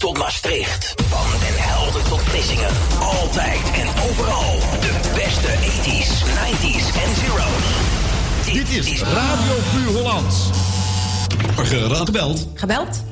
tot Maastricht. Van Den Helder tot Vlissingen. Altijd en overal. De beste 80s, 90s en zeros. Dit is Radio Puur Holland. Gebeld. Gebeld?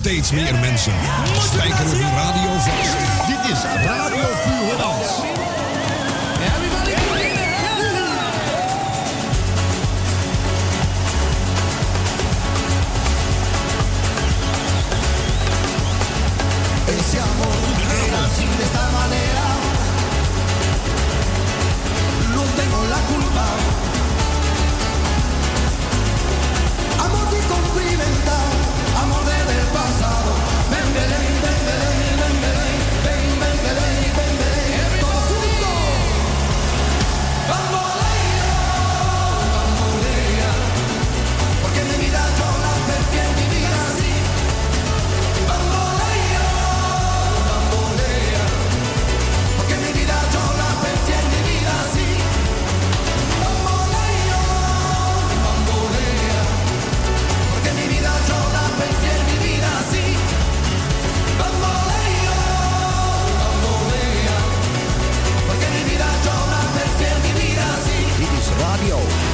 Steeds meer mensen spijkeren hun radio vast. Dit is Radio Puur Holland. E siamo tutti así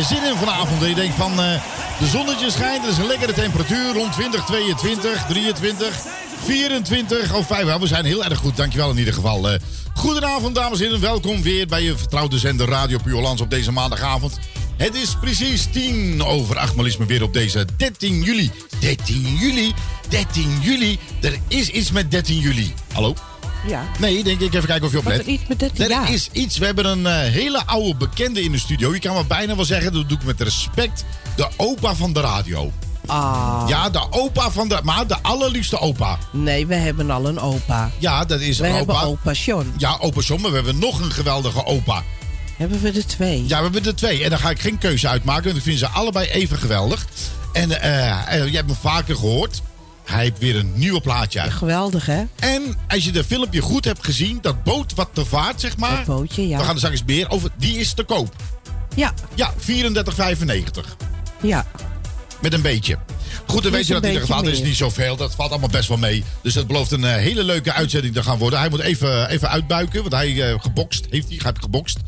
beetje zin in vanavond. Je denkt van, eh, de zonnetje schijnt, er is een lekkere temperatuur. Rond 20, 22, 23, 24 of 5. we zijn heel erg goed, dankjewel in ieder geval. Eh, goedenavond, dames en heren. Welkom weer bij je vertrouwde zender Radio Puurlands op deze maandagavond. Het is precies 10 over 8, maar liefst maar weer op deze 13 juli. 13 juli? 13 juli? Er is iets met 13 juli. Hallo? Ja. Nee, denk ik even kijken of je oplet. er iets met 13 Er jaar? is iets. We hebben een eh, hele oude bekende in de studio. Je kan wel bijna wel zeggen, dat doe ik met respect. De opa van de radio. Ah. Ja, de opa van de... Maar de allerliefste opa. Nee, we hebben al een opa. Ja, dat is We een hebben opa. opa John. Ja, opa John, maar we hebben nog een geweldige opa. Hebben we er twee? Ja, we hebben er twee. En daar ga ik geen keuze uitmaken, want ik vind ze allebei even geweldig. En eh, eh, je hebt me vaker gehoord. Hij heeft weer een nieuwe plaatje uit. Geweldig, hè? En als je de filmpje goed hebt gezien, dat boot wat te vaart, zeg maar. Dat bootje, ja. We gaan er straks meer over. Die is te koop. Ja, Ja, 34,95. ja. Met een beetje. Goed, dan Dus weet je dat in ieder geval. is meer. niet zoveel. Dat valt allemaal best wel mee. Dus dat belooft een eh, hele leuke uitzending te gaan worden. Hij moet even, even uitbuiken. Want hij eh, gebokst heeft hij. Gebokst.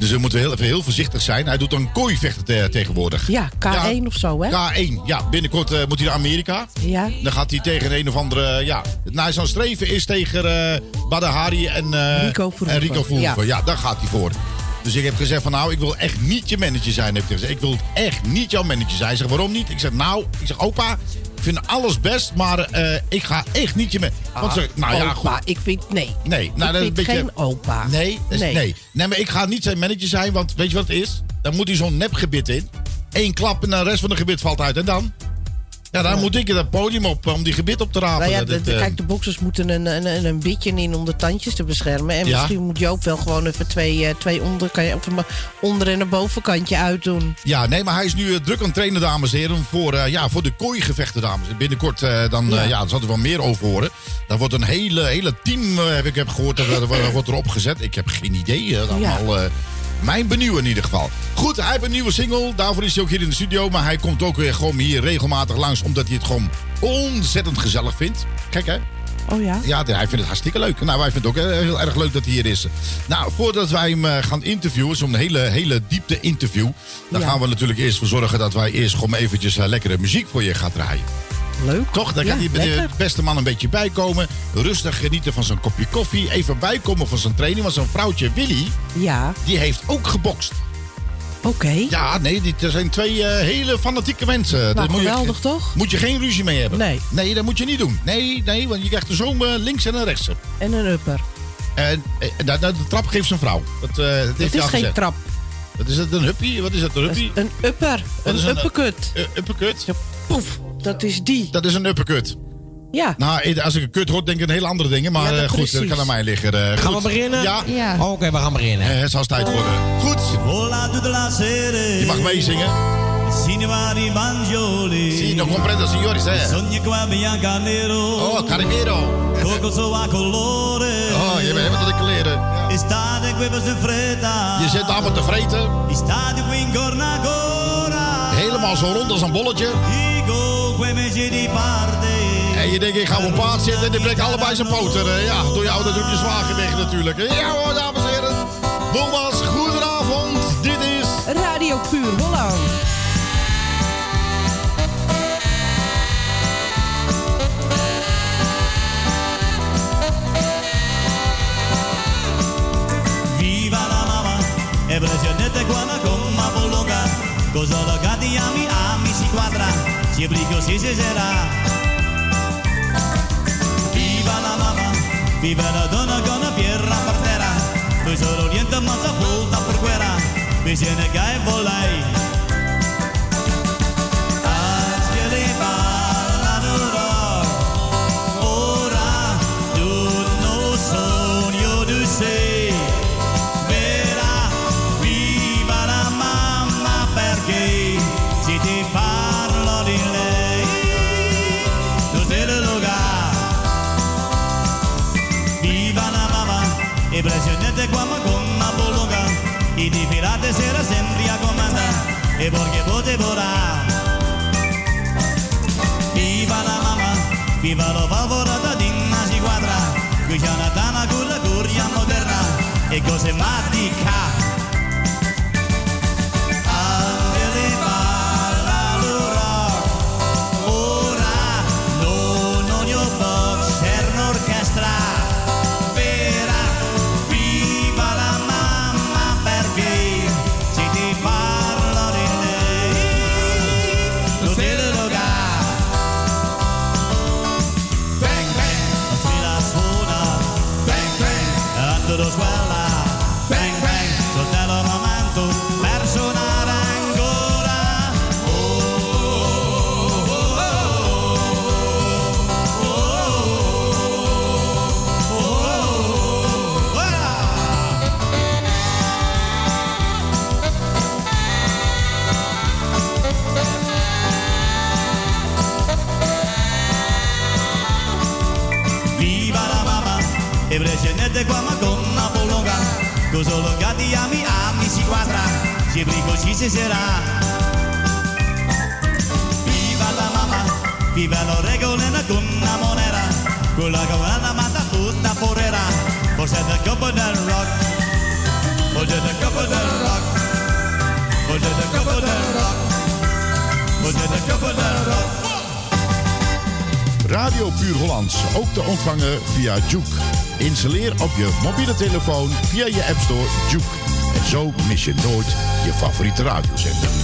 Dus we moeten heel, even heel voorzichtig zijn. Hij doet een kooivechter te- tegenwoordig. Ja, K1 of zo, hè? K1. Ja, binnenkort eh, moet hij naar Amerika. Ja. Dan gaat hij tegen een of andere... Ja, nou, zijn streven is tegen eh Badr Hari en, eh Rico Verhoeven. en Rico Verhoeven. Ja. Ja. daar gaat hij voor. Dus ik heb gezegd van nou, ik wil echt niet je manager zijn. Heb ik, gezegd. ik wil echt niet jouw manager zijn. Hij zegt, waarom niet? Ik zeg, nou, ik zeg, opa, ik vind alles best, maar eh, ik ga echt niet je manager. Want ze, nou ja, goed. Ah, opa, ik vind... Nee. Nee, nou, ik dat is een beetje- geen opa. Nee, is- Nee. nee. nee. maar ik ga niet zijn manager zijn, want weet je wat het is? Dan moet hij zo'n nepgebit in. Eén klap en de rest van de gebit valt uit. En dan? Ja, dan moet ik het podium op om die gebit op te rapen. Nou ja, Dat de, het, de- eh, kijk, de boxers moeten een, een, een, bitje in om de tandjes te beschermen. En Ja. misschien moet je ook wel gewoon even twee, eh, twee onder, kan je, of een onder- en een bovenkantje uitdoen. Ja, nee, maar hij is nu eh, druk aan het trainen, dames en heren. Voor, eh, ja, voor de kooigevechten, dames en. Binnenkort, eh, dan, Ja. ja. ja, daar zal er wel meer over horen. Daar wordt een hele, hele team, eh, heb ik heb gehoord, dat er, wordt- erop gezet. Ik heb geen idee. eh, allemaal, eh, mijn benieuw in ieder geval. Goed, hij heeft een nieuwe single. Daarvoor is hij ook hier in de studio. Maar hij komt ook weer gewoon hier regelmatig langs. Omdat hij het gewoon ontzettend gezellig vindt. Kijk hè. Oh ja? Ja, hij vindt het hartstikke leuk. Nou, wij vinden het ook eh, heel erg leuk dat hij hier is. Nou, voordat wij hem eh, gaan interviewen, zo'n hele, hele diepte interview. Dan Ja. gaan we natuurlijk eerst voor zorgen dat wij eerst gewoon eventjes eh, lekkere muziek voor je gaan draaien. Leuk. Toch? Dan Ja, kan die de beste man een beetje bijkomen. Rustig genieten van zijn kopje koffie. Even bijkomen van zijn training. Want zijn vrouwtje Willy, Ja, die heeft ook gebokst. oké. Ja, nee, dit er zijn twee eh, hele fanatieke mensen. Daar moet je- geweldig toch? Moet je geen ruzie mee hebben. Nee. Nee, dat moet je niet doen. Nee, nee, want je krijgt er zo eh, links en een rechts. En een upper. En eh, de, de, de trap geeft zijn vrouw. Dat, eh, dat heeft is geen gezegd. trap. Wat is het, een huppie? Wat is een Dat is huppie? een upper. Wat Een een- uppercut. Uh, uppercut? Poef. Dat is die. Dat is een uppercut. Ja. Nou, eh, als ik een kut hoor, denk ik een hele andere dingen. Maar Ja, dat eh, goed, dat precies. kan aan mij liggen. eh, Gaan goed. we beginnen? Ja, Ja. Oké, we gaan beginnen. eh, het zal tijd worden. Goed, je mag meezingen. Cinema di Banjoli Si, no comprendo, signori, se. Sogni qua bianca nero Oh, Carimero. Coco so a colore Oh, je bent helemaal tot de kleren. Estate qui per fretta Je zit allemaal te vreten. Estate qui in cornacora Helemaal zo rond als een bolletje. En je denkt, ik ga op een paard zitten en die breekt allebei zijn poten. Ja, door jou, dat doet je zwager weg natuurlijk. Ja hoor, dames en heren. Nogmaals, goedenavond. Dit is... Radio Puur Cosa lo gatti ami ami si quadra Si brigo si sarà Viva la mamma Viva la donna con la pierra per terra Poi solo niente ma sa volta per guerra Bisogna che volai Angeli Americana, dama con la corria moderna. E cose matte que brigou se será. Viva la mamá, viva lo regolena con la monera, con la cabana mata puta porera, por ser de koppen del rock, por ser de koppen del rock, por ser de koppen del rock, por ser de koppen del rock. Radio Puur Hollands, ook te ontvangen via Juke. Installeer op je mobiele telefoon via je App Store Juke. En zo mis je nooit je favoriete radiozender.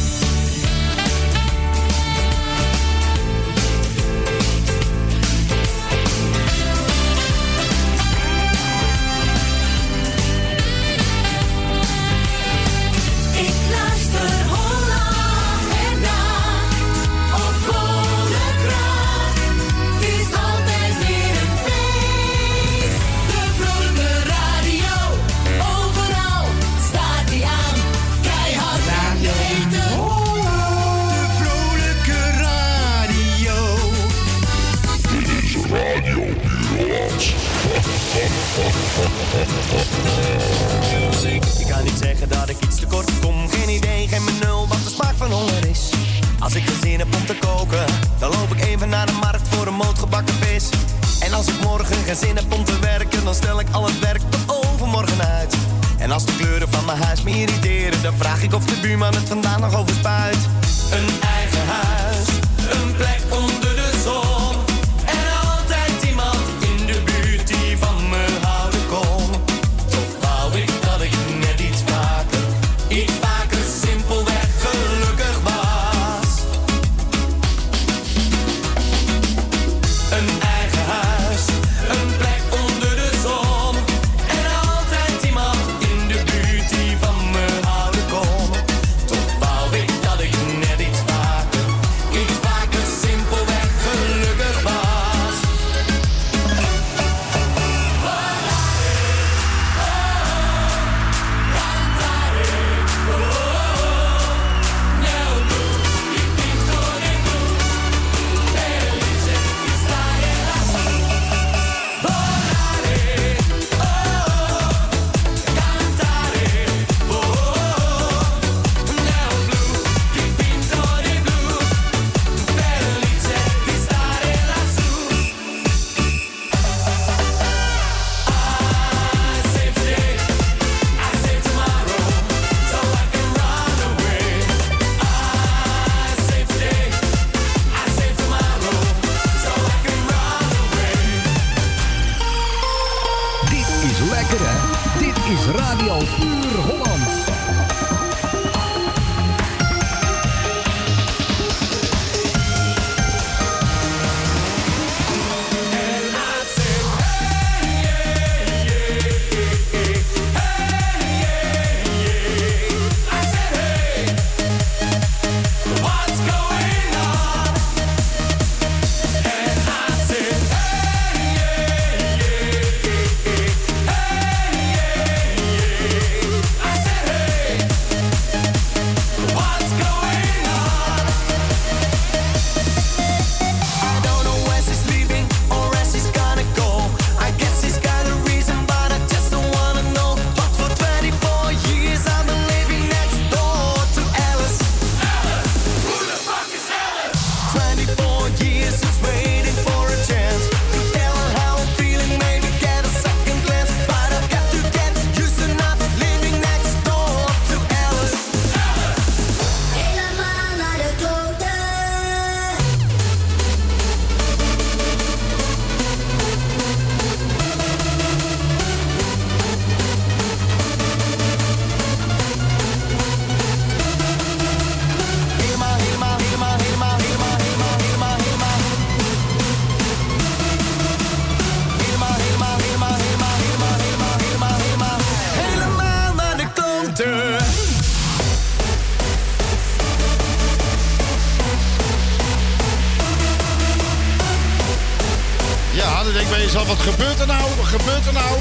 Wat gebeurt er nou? Wat gebeurt er nou?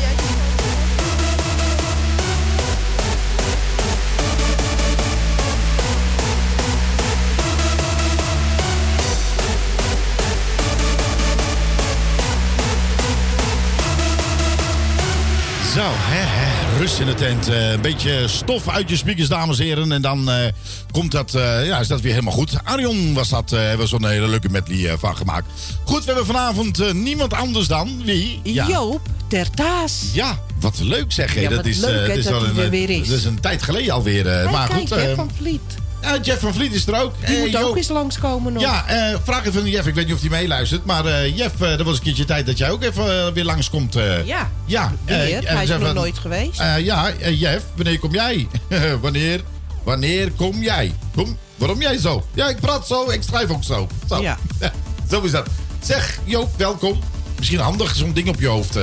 Zo, hè, rust in de tent. Eh, een beetje stof uit je speakers, dames en heren. En dan eh, komt dat, eh, ja, is dat weer helemaal goed. Arion was dat, hebben we zo'n hele leuke medley van gemaakt. Goed, we hebben vanavond niemand anders dan wie? Ja. Joop ter Taas. Ja, wat leuk zeg je. Ja, dat is, leuk, dat is wel een, weer is. Dat is een tijd geleden alweer. Hey, maar kijk, goed, van Vliet. Jeff van Vliet is er ook. Die Eh, moet ook eens langskomen nog. ja, eh, vraag even aan Jeff. Ik weet niet of hij meeluistert. Maar eh, Jeff, er was een keertje tijd dat jij ook even weer langskomt. Ja. Ja. Weer? Hij is nog nooit geweest. ja, Jeff, wanneer kom jij? wanneer, wanneer kom jij? Kom, waarom jij zo? Ja, ik praat zo, ik schrijf ook zo. Zo, Ja. zo is dat. Zeg, Joop, welkom. Misschien handig, zo'n ding op je hoofd.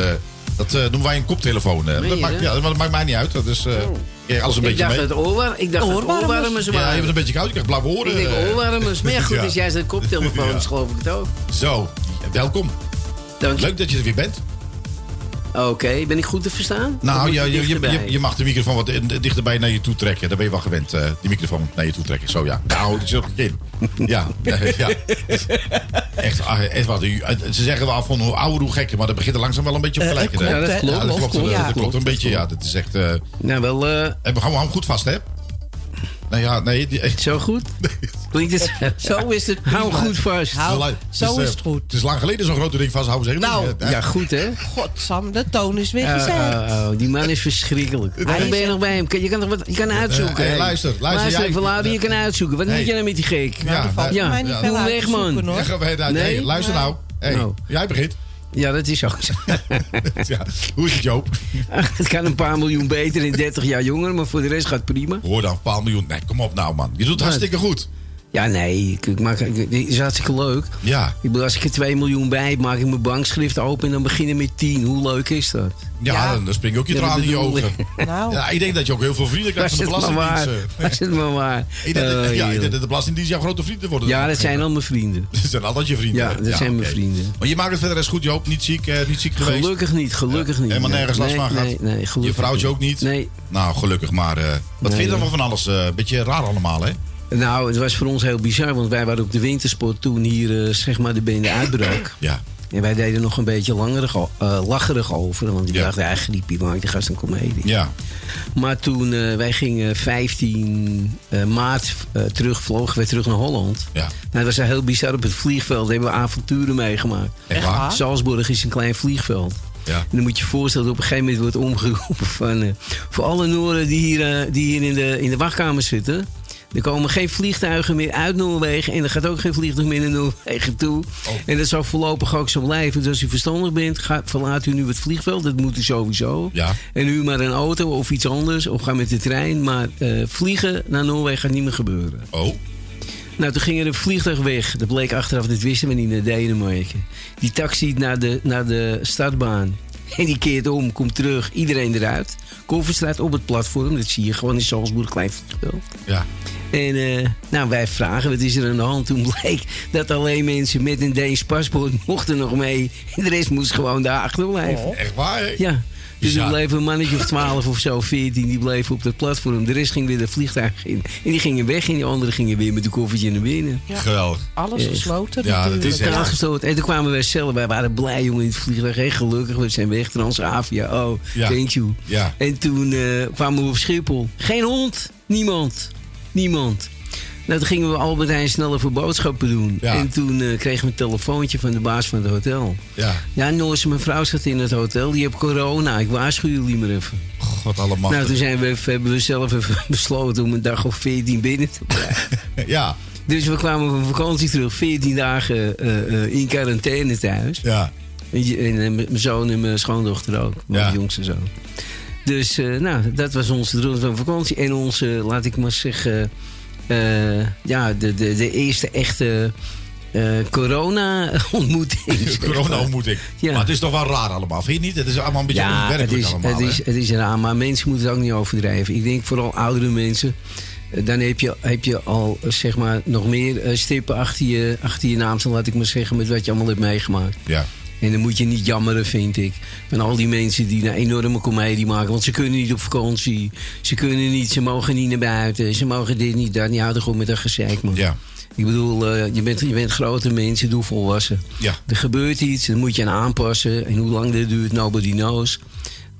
dat noemen wij een koptelefoon. dat, je, maakt, ja, dat maakt mij niet uit. Dat is kijk, alles een Ik beetje dacht mee. dat oorwarm, ik dacht dat Oorwarmers. Ja, je bent een beetje koud. Je krijgt blauwe oren. ik denk eh. oorwarmers. Maar ja, goed, Ja. als jij zijn koptelefoon Ja. is, geloof ik het ook. Zo, welkom. Dank je. Leuk dat je er weer bent. Oké, ben ik goed te verstaan? Nou, je, je, je, je, je mag de microfoon wat in- dichterbij naar je toe trekken. Daar ben je wel gewend, eh, die microfoon naar je toe trekken. Zo ja. Nou, dat zit op je kin. Ja, eh, ja. Echt, ah, echt wat. eh, Ze zeggen wel van hoe ouder, hoe gekker. Maar dat begint er langzaam wel een beetje op gelijk. klopt, Ja, dat klopt. Ja, dat klopt. klopt, dat, ja. dat klopt een beetje. Ja, dat is echt... eh Nou, wel hou, hou hem goed vast, hè? Nou ja, nee. Die, zo goed. Klinkt het? Zo is het Hou goed vast. Hou, Het zo eh, is het goed. Het is lang geleden zo'n grote ding vasthouden. Zeg. Nou, Eh, Ja, goed hè? Godsam, de toon is weer Oh, gezet. oh, oh, die man is verschrikkelijk. Waarom ben je nog bij hem? Je kan, toch wat, je kan uitzoeken. Eh, hè? luister, luister, Luister, jij- Vladi, je kan uitzoeken. Wat Hey. moet jij nou met die gek? Ja, nou, voor mij niet ja. uit weg, man. hoor. Ja, ga wij daar- Nee? nee, luister nou. Hey, Nou. Jij begint. Ja, dat is ook zo. Ja. Hoe is het, Joop? het kan een paar miljoen beter in 30 jaar jonger, maar voor de rest gaat het prima. Hoor dan, een paar miljoen. Nee, kom op nou, man. Je doet het hartstikke goed. Ja, nee, ik, ik maak, ik- het is hartstikke leuk. Ja. Ik bedoel, als ik er 2 miljoen bij heb, maak ik mijn bankschrift open en dan beginnen met 10. Hoe leuk is dat? Ja, Ja. dan spring je ook je Ja, dat tranen in je ogen. ik. Nou, Ja, ik denk dat je ook heel veel vrienden krijgt van de het maar waar. Belastingdienst. eh. Het maar waar. Ik denk, dat- Oh, ja, ik denk dat de Belastingdienst jouw grote vrienden worden. Ja, dat zijn al mijn vrienden. Dat zijn altijd je vrienden. Ja, dat zijn mijn vrienden. Maar je maakt het verder eens goed, Joop. Niet ziek, eh, niet ziek geweest. Gelukkig niet, gelukkig niet. Helemaal Nee, nergens last nee, van gehad. Nee, nee, gelukkig Je vrouwtje ook niet? Nee. Nou, gelukkig. Maar eh, wat vind je dan van alles? Eh, Een beetje raar allemaal, hè? Nou, het was voor ons heel bizar, want wij waren op de wintersport toen hier eh, zeg maar de bende uitbrak. Ja. En wij deden nog een beetje langerig, eh, lacherig over, want die Ja. dachten eigenlijk griepie, maar die gast een komedie. Ja. Maar toen eh, wij gingen 15 eh, maart eh, terug, vlogen wij terug naar Holland. Ja. Nou, dat was heel bizar. Op het vliegveld hebben we avonturen meegemaakt. Echt waar? Salzburg is een klein vliegveld. Ja. En dan moet je je voorstellen dat op een gegeven moment wordt omgeroepen van... eh, voor alle Nooren die hier, die hier in, de, in de wachtkamer zitten... Er komen geen vliegtuigen meer uit Noorwegen. En er gaat ook geen vliegtuig meer naar Noorwegen toe. Oh. En dat zal voorlopig ook zo blijven. Dus als u verstandig bent, ga, verlaat u nu het vliegveld. Dat moet u sowieso. Ja. En u maar een auto of iets anders. Of ga met de trein. Maar eh, vliegen naar Noorwegen gaat niet meer gebeuren. Oh. Nou, toen ging er een vliegtuig weg. Dat bleek achteraf, dat wisten we niet, naar Denemarken. Die taxi naar de, naar de startbaan. En die keert om, komt terug, iedereen eruit. Kofferstraat op het platform, dat zie je gewoon in Salzburg, klein vliegveld. Ja. En eh, nou, wij vragen, wat is er aan de hand? Toen bleek dat alleen mensen met een Deens paspoort mochten nog mee. En de rest moest gewoon daar achterblijven. Echt waar? Ja. Dus Ja. er bleef een mannetje of 12 of zo, 14, die bleven op dat platform. De rest ging weer de vliegtuig in. En die gingen weg en die anderen gingen weer met een koffertje naar binnen. Geweldig. alles Ja. gesloten Ja, dat is echt- En toen kwamen wij zelf. Wij waren blij, jongen, in het vliegtuig. Heel gelukkig. We zijn weg. Transavia. Oh, Ja. thank you. Ja. En toen eh, kwamen we op Schiphol. Geen hond. Niemand. Niemand. Nou, toen gingen we Albert Heijn snel even boodschappen doen. Ja. En toen eh, kregen we een telefoontje van de baas van het hotel. Ja. Ja, Noorse mevrouw zit in het hotel. Die heeft corona. Ik waarschuw jullie maar even. God allemaal. Nou, toen zijn we, even- hebben we zelf even besloten om een dag of 14 binnen te blijven. Ja. Dus we kwamen van vakantie terug, 14 dagen eh, eh, in quarantaine thuis. Ja. En, mijn zoon en mijn schoondochter ook, mijn Ja. jongste zoon. Dus eh, nou, dat was onze droom van vakantie. En onze, laat ik maar zeggen, eh, ja, de, de, de eerste echte eh, corona-ontmoeting. Corona-ontmoeting. Ja. Maar het is toch wel raar allemaal, vind je niet? Het is allemaal een beetje Ja, het onwerkelijk is, allemaal, het, is, het is raar, maar mensen moeten het ook niet overdrijven. Ik denk vooral oudere mensen. Dan heb je, heb je al zeg maar, nog meer stippen achter je, achter je naam, laat ik maar zeggen, met wat je allemaal hebt meegemaakt. Ja. En dan moet je niet jammeren, vind ik. Van al die mensen die een enorme komedie maken. Want ze kunnen niet op vakantie. Ze kunnen niet, ze mogen niet naar buiten. Ze mogen dit niet, dat niet. Houden gewoon met dat gezeik, man. Ja. Ik bedoel, eh, je, bent, je bent grote mensen, doe volwassen. Ja. Er gebeurt iets, dan moet je aan aanpassen. En hoe lang dit duurt, nobody knows.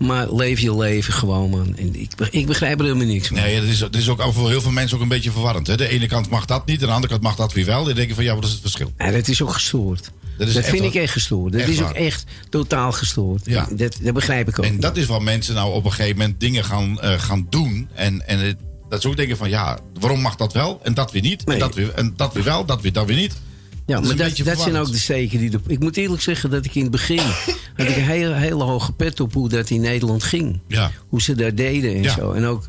Maar leef je leven gewoon, man. En ik, ik begrijp er helemaal niks van. Nee, dat is, dat is ook voor heel veel mensen ook een beetje verwarrend. Hè? De ene kant mag dat niet, de andere kant mag dat weer wel. Dan denk je van, ja, wat is het verschil? Ja, dat is ook gestoord. Dat is vind ik echt gestoord. Dat Echt is ook echt totaal gestoord. Ja. Dat, dat begrijp ik ook. En dat is waar mensen nou op een gegeven moment dingen gaan, eh, gaan doen. En, en het- dat ze ook denken van, ja, waarom mag dat wel en dat weer niet? En, dat, weer, en dat weer wel, dat weer, dat weer niet. Ja, Dat maar dat, dat zijn ook de steken die... De, ik moet eerlijk zeggen dat ik in het begin... had ik een hele, hele hoge pet op hoe dat in Nederland ging. Ja. Hoe ze daar deden en Ja. zo. En ook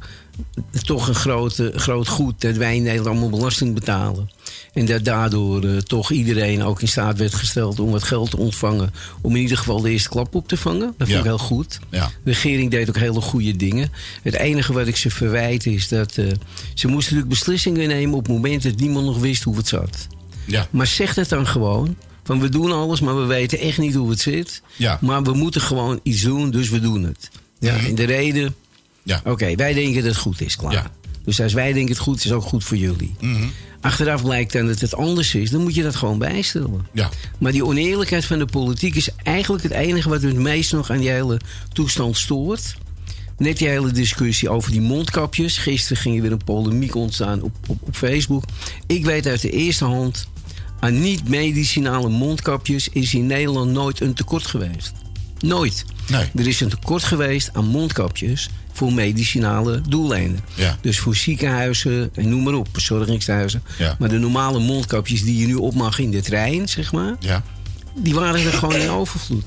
toch een grote, groot goed dat wij in Nederland allemaal belasting betalen. En dat daardoor eh, toch iedereen ook in staat werd gesteld om wat geld te ontvangen. Om in ieder geval de eerste klap op te vangen. Dat vind Ja. ik heel goed. Ja. De regering deed ook hele goede dingen. Het enige wat ik ze verwijt is dat eh, ze moesten natuurlijk beslissingen nemen op het moment dat niemand nog wist hoe het zat. Ja. Maar zeg het dan gewoon. Van we doen alles, maar we weten echt niet hoe het zit. Ja. Maar we moeten gewoon iets doen, dus we doen het. Ja. En de reden, Ja. oké, wij denken dat het goed is, klaar. Ja. Dus als wij denken het goed is, is het ook goed voor jullie. Mhm. Achteraf blijkt dan dat het anders is, dan moet je dat gewoon bijstellen. Ja. Maar die oneerlijkheid van de politiek is eigenlijk het enige wat het meest nog aan die hele toestand stoort. Net die hele discussie over die mondkapjes. Gisteren ging er weer een polemiek ontstaan op, op, op Facebook. Ik weet uit de eerste hand... aan niet-medicinale mondkapjes is in Nederland nooit een tekort geweest. Nooit. Nee. Er is een tekort geweest aan mondkapjes voor medicinale doeleinden. Ja. Dus voor ziekenhuizen en noem maar op, verzorgingshuizen. Ja. Maar de normale mondkapjes die je nu op mag in de trein, zeg maar... Ja. die waren er gewoon in overvloed.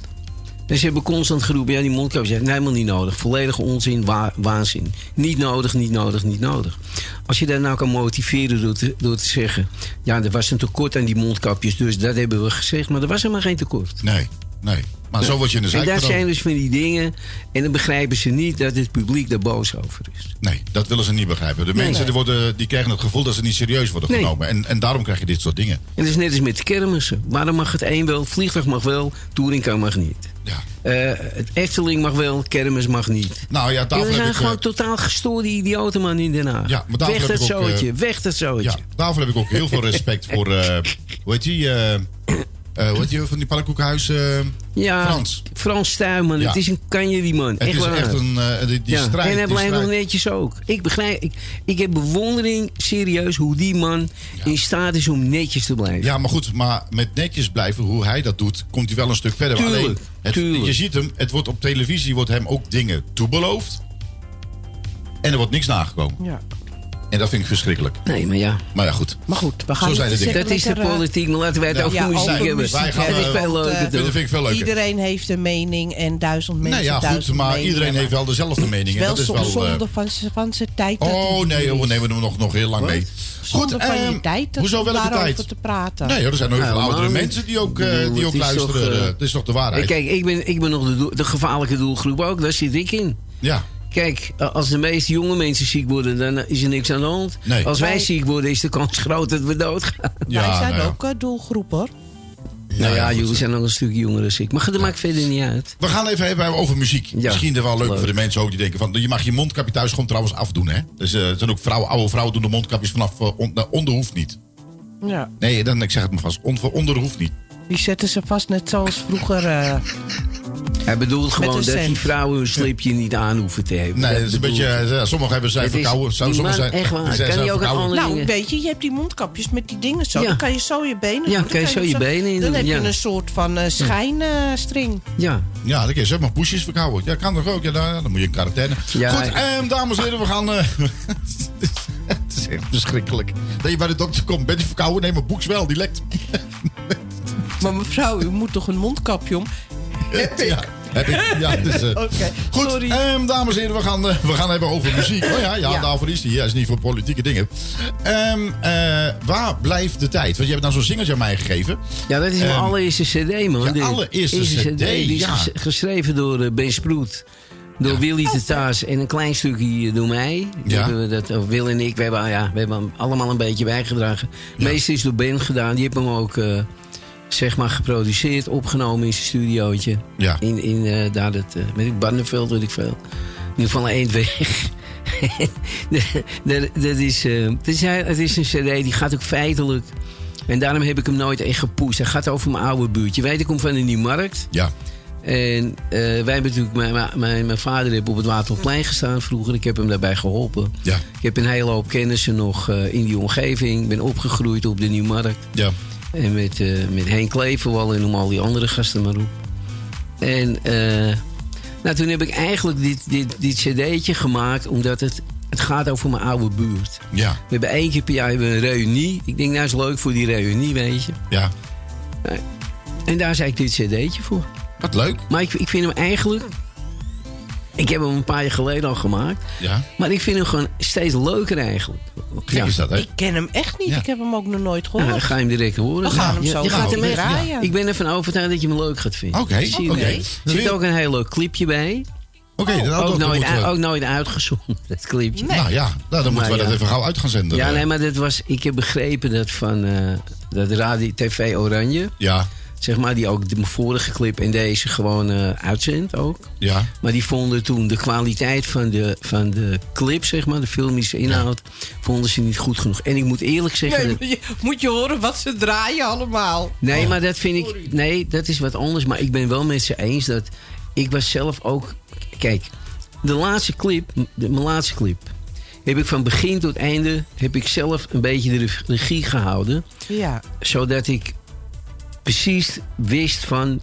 En ze hebben constant geroepen, ja, die mondkapjes zijn helemaal niet nodig. Volledige onzin, wa- waanzin. Niet nodig, niet nodig, niet nodig. Als je dat nou kan motiveren door te, door te zeggen... ja, er was een tekort aan die mondkapjes, dus dat hebben we gezegd. Maar er was helemaal geen tekort. Nee, nee. Maar zo word je in de En zijk dat genomen. zijn dus van die dingen... en dan begrijpen ze niet dat het publiek daar boos over is. Nee, dat willen ze niet begrijpen. De Nee. mensen Die, worden, die krijgen het gevoel dat ze niet serieus worden Nee. genomen. En, en daarom krijg je dit soort dingen. En dat is net als met de kermissen. Waarom mag het één wel, vliegtuig mag wel, touringcar mag niet. Ja. Eh, het Efteling mag wel, kermis mag niet. Nou ja, daarvoor zijn heb ik, gewoon eh, totaal gestoorde idioten man in Den Haag. Ja, maar daarvoor weg heb dat ik ook, eh, zootje, weg dat zootje. ja, daarvoor heb ik ook heel veel respect voor... eh, hoe heet die? Hoe heet die van die pannenkoekhuis? eh, Ja, Frans. Frans Ja. het is een kanje die man. Het echt is waar. echt een... eh, die die ja. strijd... en hij blijft nog netjes ook. Ik begrijp, ik, ik heb bewondering, serieus, hoe die man in staat is om netjes te blijven. Ja, maar goed, maar met netjes blijven, hoe hij dat doet, komt hij wel een stuk verder. Tuurlijk, Alleen, het, tuurlijk. je ziet hem, het wordt op televisie wordt hem ook dingen toebeloofd. En er wordt niks nagekomen. Ja. En dat vind ik verschrikkelijk. Nee, maar ja. Maar ja, goed. Maar goed, we gaan Zo zijn de dingen. Dat is de eh, politiek, maar laten wij het Ja. over Ja, muziek over hebben. muziek Wij gaan, dat is eh, veel leuker, eh, Dat vind ik veel leuker. Iedereen heeft een mening en duizend mensen Nee, ja, goed, duizend maar meningen, iedereen heeft wel dezelfde mening. En wel dat is wel. eh, zonde van, z'n- van zijn tijd. dat Oh het nee, we nemen hem nog, nog heel lang mee. Zonde van ehm, je tijd dat hoezo welke daarover tijd? te praten. Nee, hoor, er zijn nog heel veel Nou, oudere mensen die ook, eh, die ook luisteren. eh, Eh, Het is toch de waarheid? Kijk, ik ben, ik ben nog de, de gevaarlijke doelgroep ook, daar zit ik in. Ja, Kijk, als de meeste jonge mensen ziek worden, dan is er niks aan de hand. Nee. Als wij Wij- ziek worden, is de kans groot dat we doodgaan. Wij ja, zijn nou ja. ook eh, doelgroep hoor. Nou ja, goed. jullie zijn nog een stukje jonger dan ik. Maar dat maakt verder niet uit. We gaan even hebben over muziek. Ja, Misschien er wel leuk, leuk. voor de mensen ook die denken van... je mag je mondkapje thuis gewoon trouwens afdoen, hè? Dus eh, er zijn ook vrouwen, oude vrouwen doen de mondkapjes vanaf eh, on- nou, onder hoeft niet. Ja. Nee, dan, ik zeg het maar vast, on, onder hoeft niet. Die zetten ze vast net zoals vroeger. Hij bedoelt gewoon een dat die vrouwen een slipje niet aan hoeven te hebben. Nee, dat is een beetje... eh, sommigen hebben zijn is- verkouden. Sommigen zijn, echt waar. zijn- Kan zijn die ook een verkouden. andere- nou, dingen. weet je, je hebt die mondkapjes met die dingen zo. Ja. Dan kan je zo je benen Ja, doen. kan je Dan zo je zo- benen in Dan heb ja. je een soort van eh schijnstring. Ja, Ja, dan kun je zeg maar poesjes verkouden. Ja, kan toch ook? Ja, dan, dan moet je in quarantaine. Ja. Goed, ehm, dames en heren, we gaan... eh, het is echt verschrikkelijk. Dat je bij de dokter komt, bent je verkouden? Nee, maar boeks wel, die lekt. maar mevrouw, u moet toch een mondkapje om? Ja, heb ik. Ja, dus, Oké, Goed, sorry. ehm, dames en heren, we gaan, eh, we gaan hebben over muziek. Oh ja, ja, Ja. daarvoor is die. Ja, is niet voor politieke dingen. Ehm, eh, waar blijft de tijd? Want je hebt nou zo'n singeltje aan mij gegeven. ja dat is mijn Ehm, allereerste cd, man. De allereerste CD, Die is ja. ges- geschreven door Ben Sproet. Door Ja. Willy de Taas en een klein stukje door mij. Ja. Hebben we dat, of Wil en ik, we hebben, ja, we hebben hem allemaal een beetje bijgedragen. Het meeste is door Ben gedaan. Die heeft hem ook eh, zeg maar geproduceerd, opgenomen in zijn studiootje. Ja. In, in eh, daar het, eh, weet ik, Barneveld, weet ik veel. In ieder geval een eindweg. dat, dat is, eh, het, is, hij- het is een cd, die gaat ook feitelijk... En daarom heb ik hem nooit echt gepoest. Hij gaat over mijn oude buurtje. Weet, ik kom van de Nieuwmarkt. Ja. En wij hebben natuurlijk... Mijn, mijn, mijn vader heeft op het Waterplein gestaan vroeger. Ik heb hem daarbij geholpen. Ja. Ik heb een hele hoop kennissen nog in die omgeving. Ik ben opgegroeid op de Nieuwmarkt. Ja. En met, eh met Henk Kleverwal en noem al die andere gasten maar op. En eh, nou, toen heb ik eigenlijk dit, dit, dit cd'tje gemaakt... omdat het, het gaat over mijn oude buurt. Ja. We hebben één keer per jaar hebben we een reunie. Ik denk, nou is leuk voor die reunie, weet je. Ja. En daar zei ik dit cd'tje voor. Wat leuk. Maar ik, ik vind hem eigenlijk... Ik heb hem een paar jaar geleden al gemaakt. Ja. Maar ik vind hem gewoon steeds leuker eigenlijk. Gek is dat, hè? Ik ken hem echt niet. Ja. Ik heb hem ook nog nooit Ja, gehoord. dan ga je hem direct horen. We gaan hem Ja, zo je gaat hem echt- draaien. Ik ben ervan overtuigd dat je hem leuk gaat vinden. Oké, wel. Er zit ook een heel leuk clipje bij. Oké, dan- dan- ook, nooit, moeten ook nooit uitgezonden, dat clipje. Nou ja, nou, dan moeten we Maar dat ja. even gauw uit gaan zenden. Ja, nee, maar dat was, ik heb begrepen dat van eh, dat radio, TV Oranje, Ja, zeg maar, die ook de vorige clip en deze gewoon eh uitzendt ook. ja. Maar die vonden toen de kwaliteit van de, van de clip, zeg maar, de filmische inhoud, vonden ze niet goed genoeg. En ik moet eerlijk zeggen. Nee, dat- moet je, moet je horen wat ze draaien allemaal. Nee, maar dat vind ik. Nee, dat is wat anders. Maar ik ben wel met ze eens dat. Ik was zelf ook. Kijk, de laatste clip, de, mijn laatste clip. Heb ik van begin tot einde. Heb ik zelf een beetje de regie gehouden. Ja. Zodat ik precies wist van.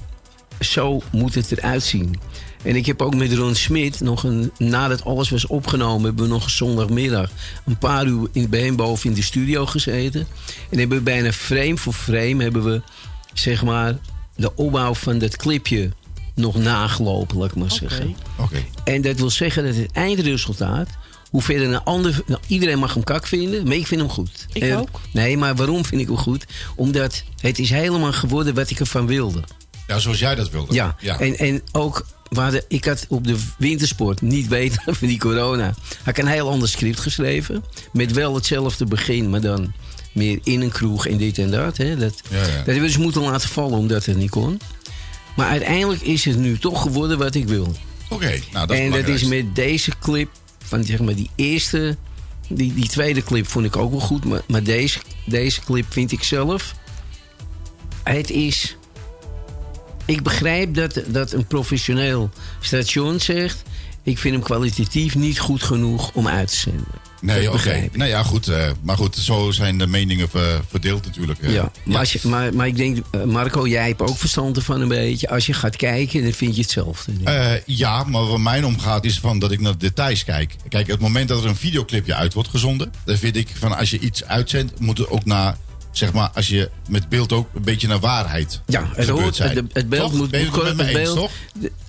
Zo moet het eruit zien. En ik heb ook met Ron Smit nog een. Nadat alles was opgenomen, hebben we nog een zondagmiddag. een paar uur in, bij hem boven in de studio gezeten. En hebben we bijna frame voor frame. hebben we zeg maar. de opbouw van dat clipje nog nagelopen, laat ik maar zeggen. Oké. En dat wil zeggen dat het eindresultaat. Hoe verder een ander. Nou, iedereen mag hem kak vinden, maar ik vind hem goed. Ik En- ook. Nee, maar waarom vind ik hem goed? Omdat het is helemaal geworden wat ik ervan wilde. Ja, zoals jij dat wilde. Ja, ja. En, en ook, hadden, ik had op de wintersport, niet weten van die corona, had ik een heel ander script geschreven. Met wel hetzelfde begin, maar dan meer in een kroeg en dit en dat. Hè. Dat, Ja, ja. dat hebben we dus moeten laten vallen omdat het niet kon. Maar uiteindelijk is het nu toch geworden wat ik wil. Oké, nou dat is en dat is met deze clip, van zeg maar die eerste, die, die tweede clip vond ik ook wel goed. Maar, maar deze, deze clip vind ik zelf, het is... Ik begrijp dat, dat een professioneel station zegt... ik vind hem kwalitatief niet goed genoeg om uit te zenden. Nee, oké. Nou ja, goed. eh, maar goed, zo zijn de meningen ver- verdeeld natuurlijk. eh. Ja, maar, als je, maar, maar ik denk, eh, Marco, jij hebt ook verstand ervan een beetje. Als je gaat kijken, dan vind je hetzelfde. ja, maar waar mijn omgaat is van dat ik naar de details kijk. Kijk, het moment dat er een videoclipje uit wordt gezonden, dan vind ik van als je iets uitzendt, moet er ook naar, zeg maar, als je met beeld ook een beetje naar waarheid Ja, het, gebeurd hoort, zijn. het, het beeld Toch? moet, Ben je het met me het eens, beeld,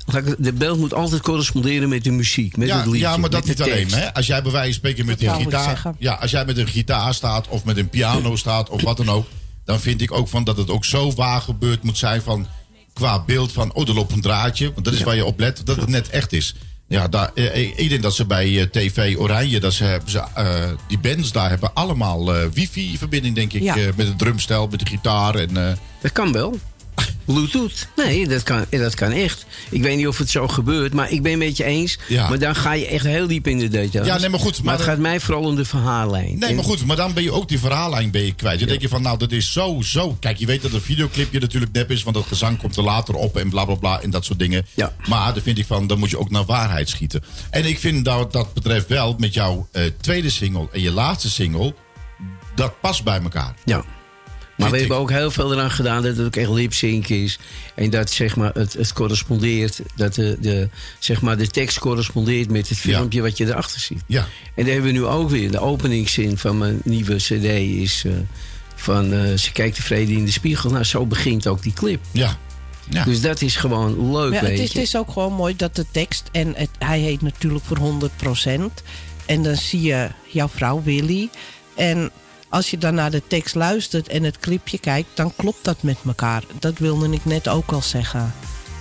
toch? de, beeld moet altijd corresponderen met de muziek, met Ja, het liedje. ja, maar dat niet alleen. Hè? Als jij bij wijze van spreken met een gitaar. Ja, als jij met een gitaar staat of met een piano staat of wat dan ook. Dan vind ik ook van dat het ook zo waar gebeurd moet zijn van qua beeld van oh, er loopt een draadje. Want dat is waar je op let, dat het net echt is. Ja, daar, eh, eh, ik denk dat ze bij eh, TV Oranje, dat ze, hebben ze, die bands daar hebben allemaal eh, wifi-verbinding, denk ik. Ja. met het drumstel, met de gitaar. En, Dat kan wel. Bluetooth. Nee, dat kan, dat kan echt. Ik weet niet of het zo gebeurt, maar ik ben met je eens. Ja. Maar dan ga je echt heel diep in de details. Ja, nee, maar goed, Maar, maar het dan- gaat mij vooral om de verhaallijn. Nee, En- maar goed, maar dan ben je ook die verhaallijn ben je kwijt. Je denk je van, nou, dat is zo, zo. Kijk, je weet dat een videoclipje natuurlijk nep is, want dat gezang komt er later op en bla bla bla en dat soort dingen. Ja. Maar dan vind ik van, dan moet je ook naar waarheid schieten. En ik vind dat dat betreft wel met jouw eh, tweede single en je laatste single, dat past bij elkaar. Ja. Maar we hebben ook heel veel eraan gedaan dat het ook echt lip-sync is. En dat zeg maar, het, het correspondeert. Dat de, de, zeg maar, de tekst correspondeert met het Ja. filmpje wat je erachter ziet. Ja. En daar hebben we nu ook weer. De openingszin van mijn nieuwe CD is eh, van eh, ze kijkt tevreden in de spiegel. Nou, zo begint ook die clip. Ja. Ja. Dus dat is gewoon leuk, Ja, het, is, het is ook gewoon mooi dat de tekst, en het, hij heet natuurlijk voor 100%. En dan zie je jouw vrouw Willy. En als je dan naar de tekst luistert en het clipje kijkt, dan klopt dat met elkaar. Dat wilde ik net ook al zeggen.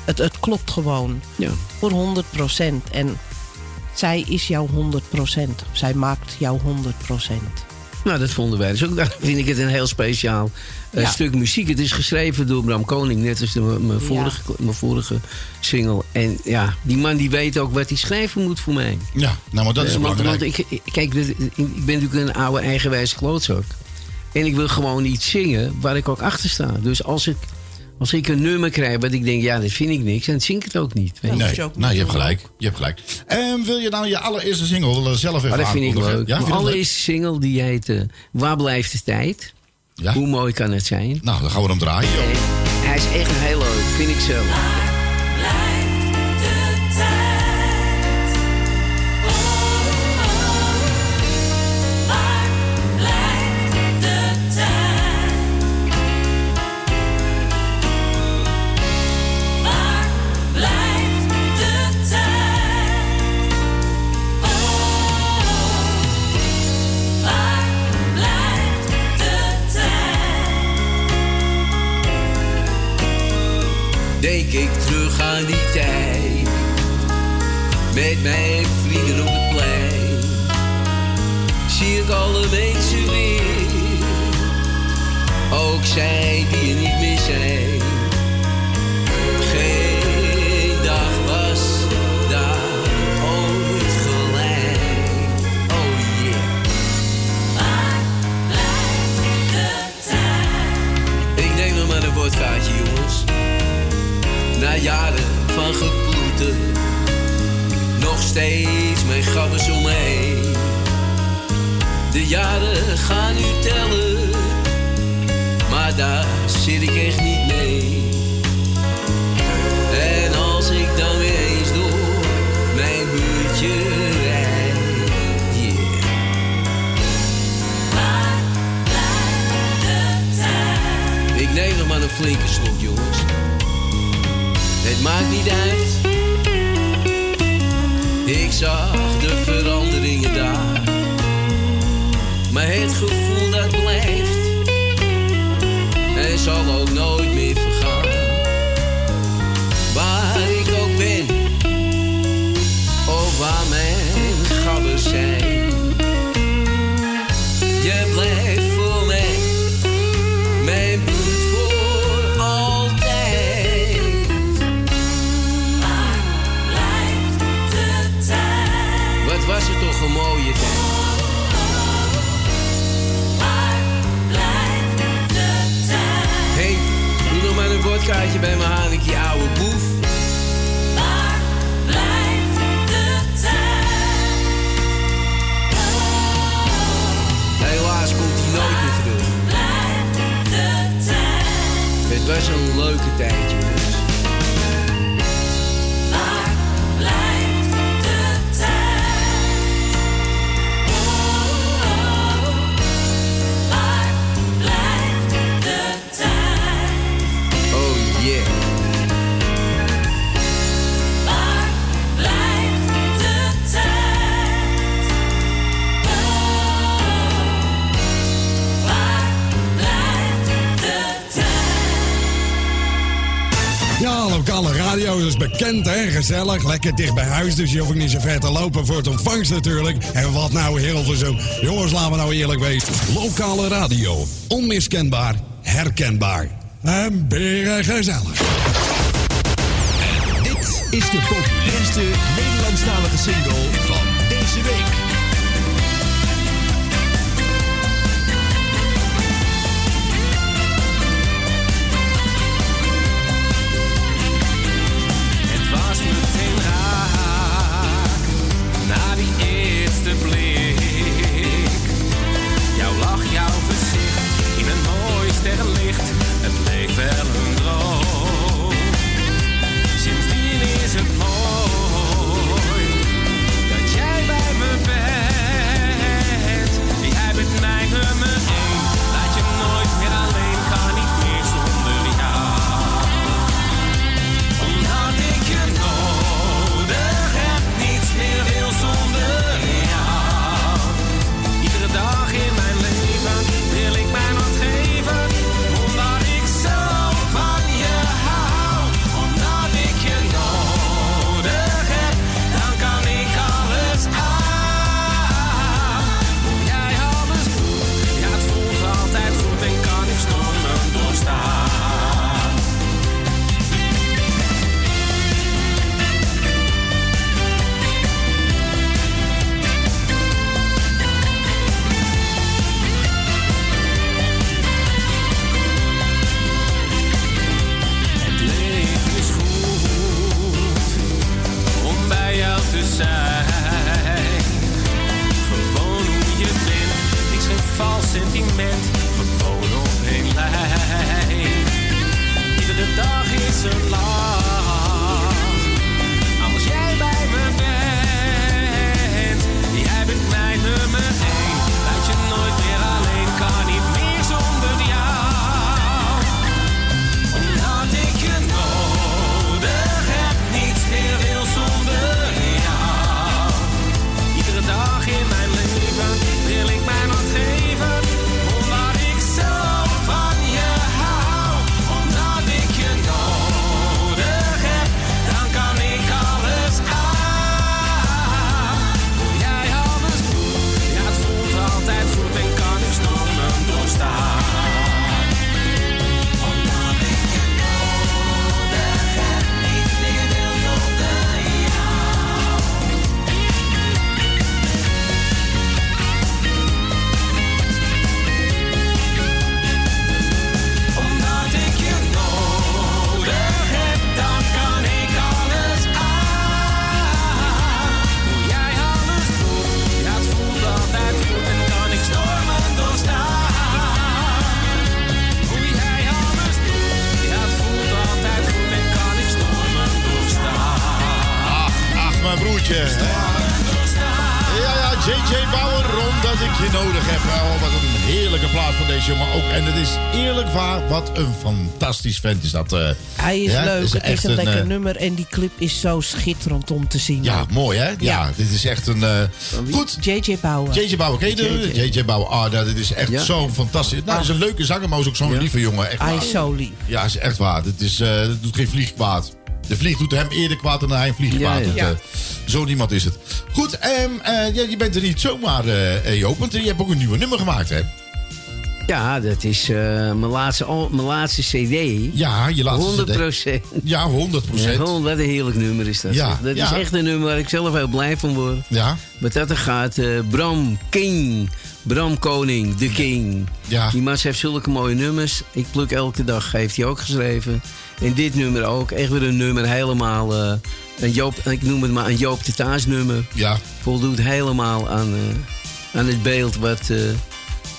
Het, het klopt gewoon. Ja. Voor 100%. En zij is jouw 100%. Zij maakt jouw 100%. Nou, dat vonden wij dus ook. Daarom vind ik het een heel speciaal Ja. stuk muziek. Het is geschreven door Bram Koning, net als de- mijn vorige, mijn vorige single. En ja, die man die weet ook wat hij schrijven moet voor mij. Ja, nou, maar dat is Eh, want, belangrijk. want ik, ik- kijk, ik ben natuurlijk een oude eigenwijze klootzak. En ik wil gewoon iets zingen waar ik ook achter sta. Dus als ik, als ik een nummer krijg wat ik denk, ja, dat vind ik niks, dan zing ik het ook niet. Weet je. Nee, je ook nou, je hebt gelijk. Je hebt gelijk. En wil je nou je allereerste single zelf even Maar dat vind ik leuk. Ja, Mijn allereerste single die heet eh, Waar blijft de tijd? Ja? Hoe mooi kan het zijn? Nou, dan gaan we hem draaien. joh. Hij is echt heel leuk, vind ik zelf. Denk ik terug aan die tijd. Met mijn vrienden op het plein. Zie ik alle mensen weer. Ook zij die er niet meer zijn. Geen dag was daar gelijk. Oh yeah. Ik neem nog maar een woordkaartje jongens na jaren van geploeten, nog steeds mijn gabbers om me. De jaren gaan nu tellen, maar daar zit ik echt niet mee. En als ik dan weer eens door mijn buurtje rijd, yeah. Ik neem nog maar een flinke jongens. Het maakt niet uit. Ik zag bij me aan, ik je oude boef. Helaas komt hij nooit meer terug. Het was een leuke tijd, bekend, hè? Gezellig, lekker dicht bij huis, dus je hoeft niet zo ver te lopen voor het ontvangst natuurlijk. En wat nou Hilversum? Jongens, laten we nou eerlijk wezen. Lokale radio, onmiskenbaar, herkenbaar. En beren gezellig. Dit is de populairste Nederlandstalige single Ja, ja, JJ Bauer, omdat ik je nodig heb. Oh, wat een heerlijke plaat van deze jongen ook. En het is eerlijk waar, wat een fantastisch vent is dat. eh. Hij is Ja, leuk, het is echt een lekker eh, nummer en die clip is zo schitterend om te zien. Ja, mooi hè? Ja, dit is echt een... eh, goed, JJ Bauer. JJ Bauer, ken je de- JJ. JJ Bauer, ah, nou, dit is echt Ja. zo'n fantastisch... Nou, hij is een leuke zanger, maar hij is ook zo'n lieve jongen. Echt Hij waar. is zo lief. Ja, is echt waar. Het is, eh, het doet geen vlieg kwaad. De vlieg doet hem eerder kwaad dan hij een vlieg Ja, kwaad ja. doet. Ja. eh. Zo niemand is het. Goed, ja, je bent er niet zomaar, eh, Joop, want je hebt ook een nieuwe nummer gemaakt, hè? Ja, dat is mijn, laatste, mijn laatste cd. Ja, je laatste 100 CD. procent. Ja, 100 procent. wat een heerlijk nummer is dat. Ja. Dat ja. is echt een nummer waar ik zelf heel blij van word. Ja. Wat dat er gaat, Bram King. Bram Koning, de King. Ja. Die man heeft zulke mooie nummers. Ik pluk elke dag, heeft hij ook geschreven. En dit nummer ook. Echt weer een nummer helemaal... eh, een Joop, ik noem het maar een Joop de Taas nummer. Ja. Voldoet helemaal aan, eh, aan het beeld wat...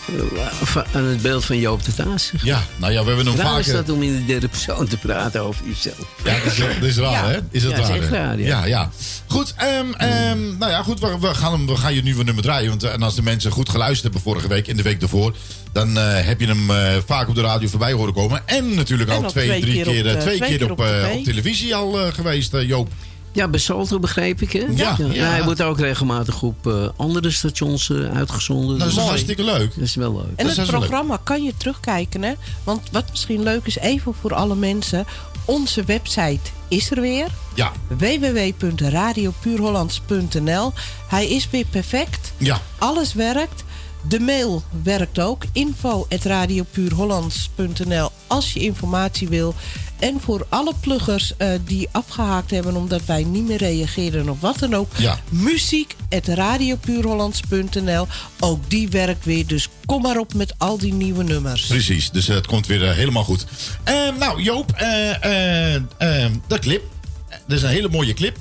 eh, aan het beeld van Joop de Taas. Ja, nou ja, we hebben hem is vaker... dat om in de derde persoon te praten over jezelf. Ja, dat is, dat is raar, Ja. hè? Is dat Ja, raar? is echt raar, ja. ja. ja. Goed, ehm, ehm, nou ja, goed, we, we, gaan hem, we gaan je nieuwe nummer draaien. Want, eh, en als de mensen goed geluisterd hebben vorige week en de week daarvoor... dan eh, heb je hem eh, vaak op de radio voorbij horen komen. En natuurlijk En al twee, drie keer keer, op twee twee keer keer op, op tv. op televisie al eh, geweest, Joop. Ja, bij Salto begreep ik, hè? Ja, ja. Hij wordt ook regelmatig op eh, andere stations eh, uitgezonden. Dat is Dus- hartstikke leuk. Dat is wel leuk. En het programma kan je terugkijken, hè? Want wat misschien leuk is, even voor alle mensen. Onze website is er weer. Ja. www.radiopuurhollands.nl Hij is weer perfect. Ja. Alles werkt. De mail werkt ook. info.radiopuurhollands.nl als je informatie wil. En voor alle pluggers eh, die afgehaakt hebben omdat wij niet meer reageren of wat dan ook. Ja. Muziek.radiopuurhollands.nl Ook die werkt weer. Dus kom maar op met al die nieuwe nummers. Precies, dus eh, het komt weer eh, helemaal goed. Nou, Joop, eh, eh, eh, de clip. Dat is een hele mooie clip.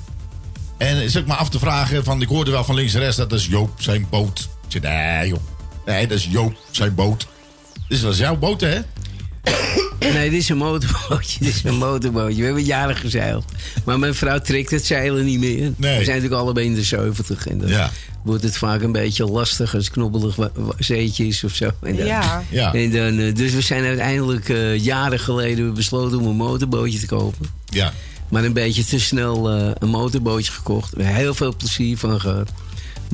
En is ook maar af te vragen, van, ik hoorde wel van links en rechts, dat is Joop zijn boot. Ik zei, nee joh, nee, dat is Joop zijn boot. Dus dat is jouw boot, hè? Nee, dit is een motorbootje. Dit is een motorbootje. We hebben jaren gezeild. Maar mijn vrouw trekt het zeilen niet meer. Nee. We zijn natuurlijk allebei in de 70. En dan Ja. wordt het vaak een beetje lastig als knobbelig zeetje is of zo. En dan, Ja. Ja. En dan, eh, dus we zijn uiteindelijk eh, jaren geleden besloten om een motorbootje te kopen. Ja. Maar een beetje te snel eh, een motorbootje gekocht. We hebben heel veel plezier van gehad.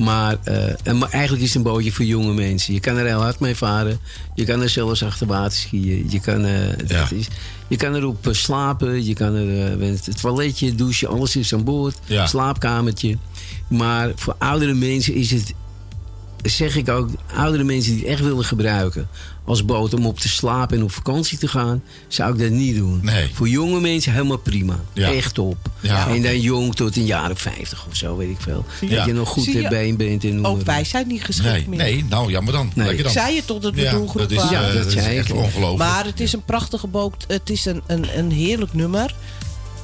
Maar, eh, en, maar eigenlijk is het een bootje voor jonge mensen. Je kan er heel hard mee varen. Je kan er zelfs achter water skiën. Je kan, eh, is, je kan erop eh, slapen. Je kan er eh, het toiletje, douchen, alles is aan boord. Ja. Slaapkamertje. Maar voor oudere mensen is het zeg ik ook, oudere mensen die het echt willen gebruiken als boot om op te slapen en op vakantie te gaan, zou ik dat niet doen. Nee. Voor jonge mensen helemaal prima. Ja. Echt. Ja, en dan jong tot een jaar of 50 of zo, weet ik veel. Ja. Dat je nog goed je? been bent. En noem Ook wij op. zijn niet geschikt Nee, meer. nee, nou jammer dan. Nee. Ik zei het tot het Ja, bedoelgroep dat is, waren. eh, Ja, dat dat is zei echt ongelooflijk. Maar het is een prachtige boot. Het is een, een, een heerlijk nummer.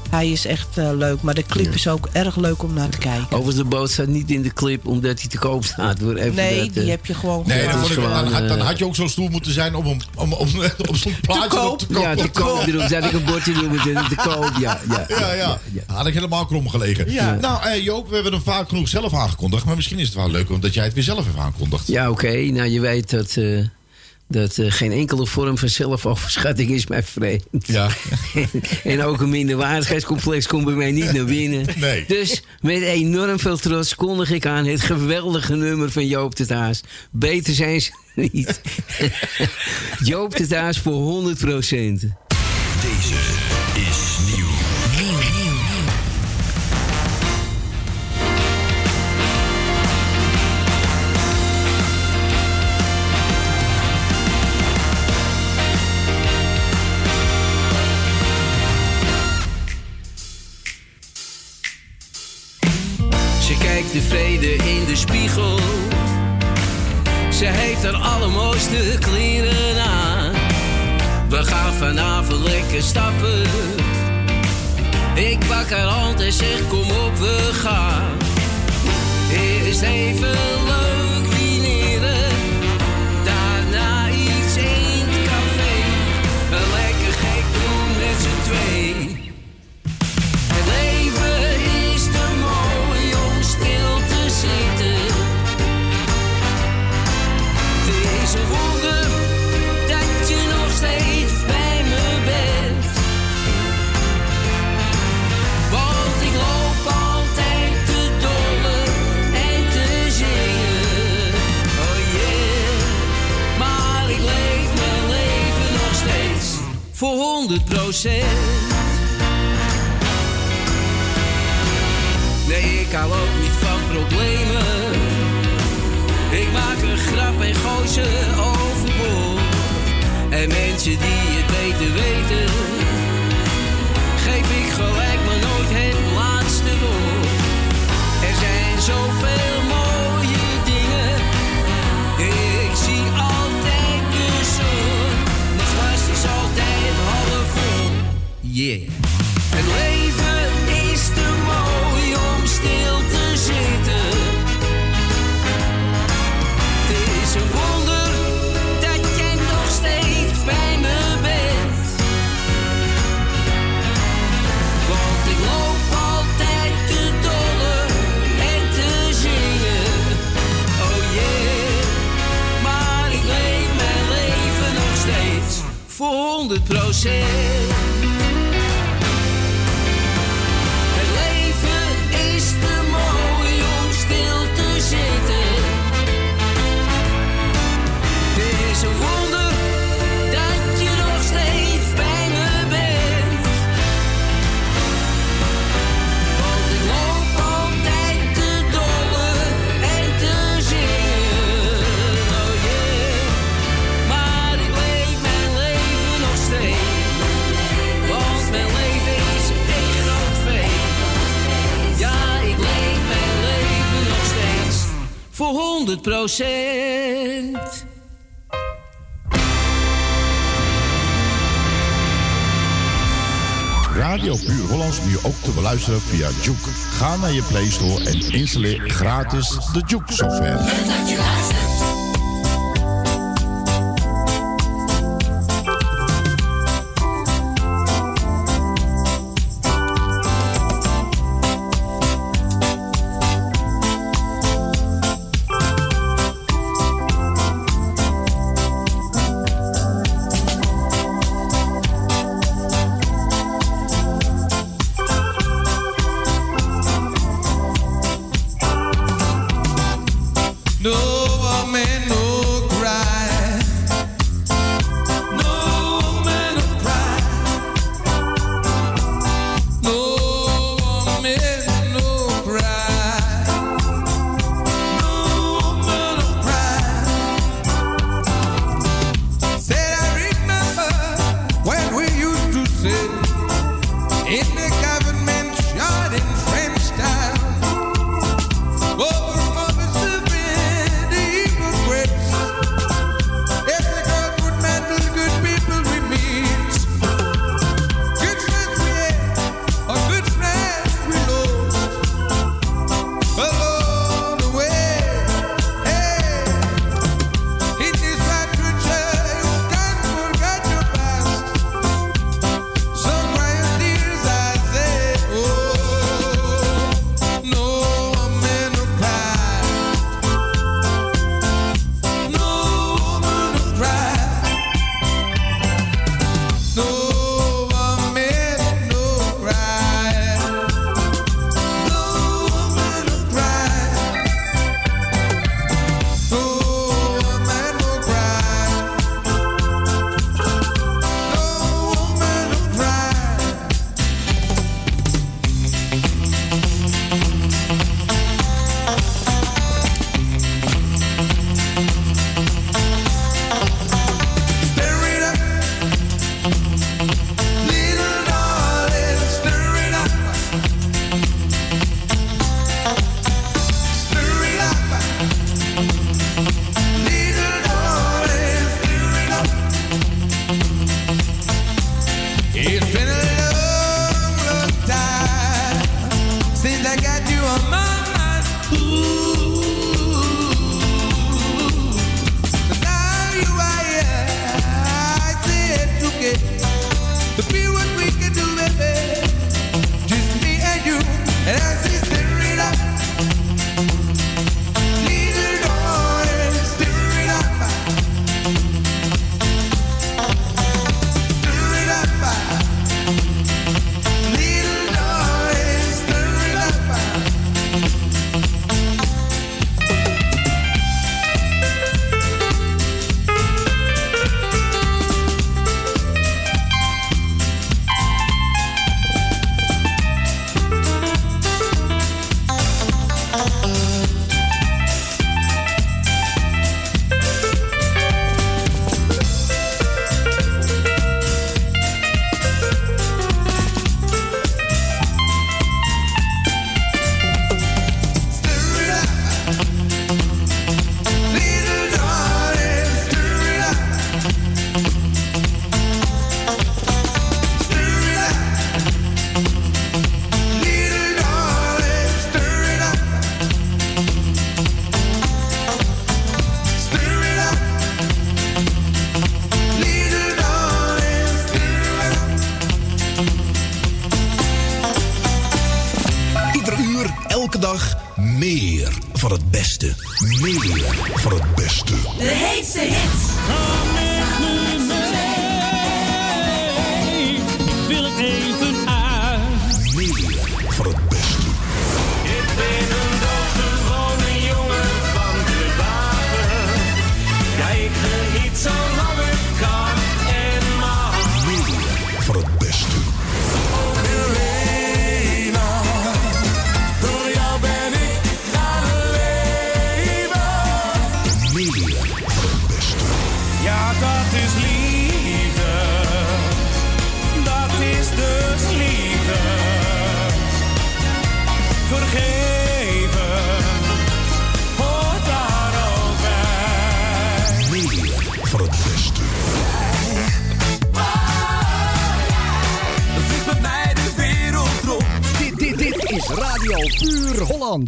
Hij is echt eh, leuk. Maar de clip is ook erg leuk om naar te kijken. Overigens, de boot staat niet in de clip omdat hij te koop staat. Hoor. Even nee, dat, die eh, heb je gewoon Nee, dan, dan, had, dan eh, had je ook zo'n stoel moeten zijn om, om, om, om, om zo'n plaatje koop. op te kopen. Ja, te koop erop. Zet ik een bordje de- te koop. Ja, ja, Ja, ja. Had ik helemaal krom gelegen. Ja. Nou, eh, Joop, we hebben hem vaak genoeg zelf aangekondigd. Maar misschien is het wel leuk omdat jij het weer zelf hebt aangekondigd. Ja, oké. Nou, je weet dat, eh, dat eh, geen enkele vorm van zelfoverschatting is mij vreemd. Ja. en ook een minderwaardigheidscomplex komt bij mij niet naar binnen. Nee. Dus met enorm veel trots kondig ik aan het geweldige nummer van Joop de Taas. Beter zijn ze niet. Joop de Taas voor 100% Deze tevreden in de spiegel. Ze heeft haar allermooiste kleren aan. We gaan vanavond lekker stappen. Ik pak haar hand en zeg kom op we gaan. Eerst even leuk honderd procent. Nee, ik hou ook niet van problemen. Ik maak een grap en gooi ze overboord. En mensen die het beter weten yeah. Het leven is te mooi om stil te zitten. Het is een wonder dat jij nog steeds bij me bent. Want ik loop altijd te dolle en te zingen. Oh yeah, maar ik leef mijn leven nog steeds voor 100 procent. 100% Radio Puur Hollands nu ook te beluisteren via Juke. Ga naar je Play Store en installeer gratis de Juke software.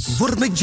Word met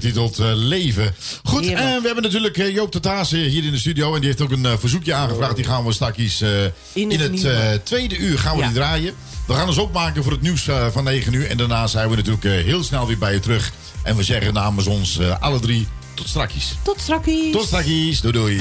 getiteld uh, Leven. Goed, en eh, we hebben natuurlijk eh, Joop de Taas hier in de studio. En die heeft ook een verzoekje aangevraagd. Die gaan we straks in, in, het tweede uur gaan we die draaien. We gaan ons opmaken voor het nieuws van 9 uur. En daarna zijn we natuurlijk heel snel weer bij je terug. En we zeggen namens ons alle drie tot strakjes. Tot strakjes. Tot strakjes. Doei doei.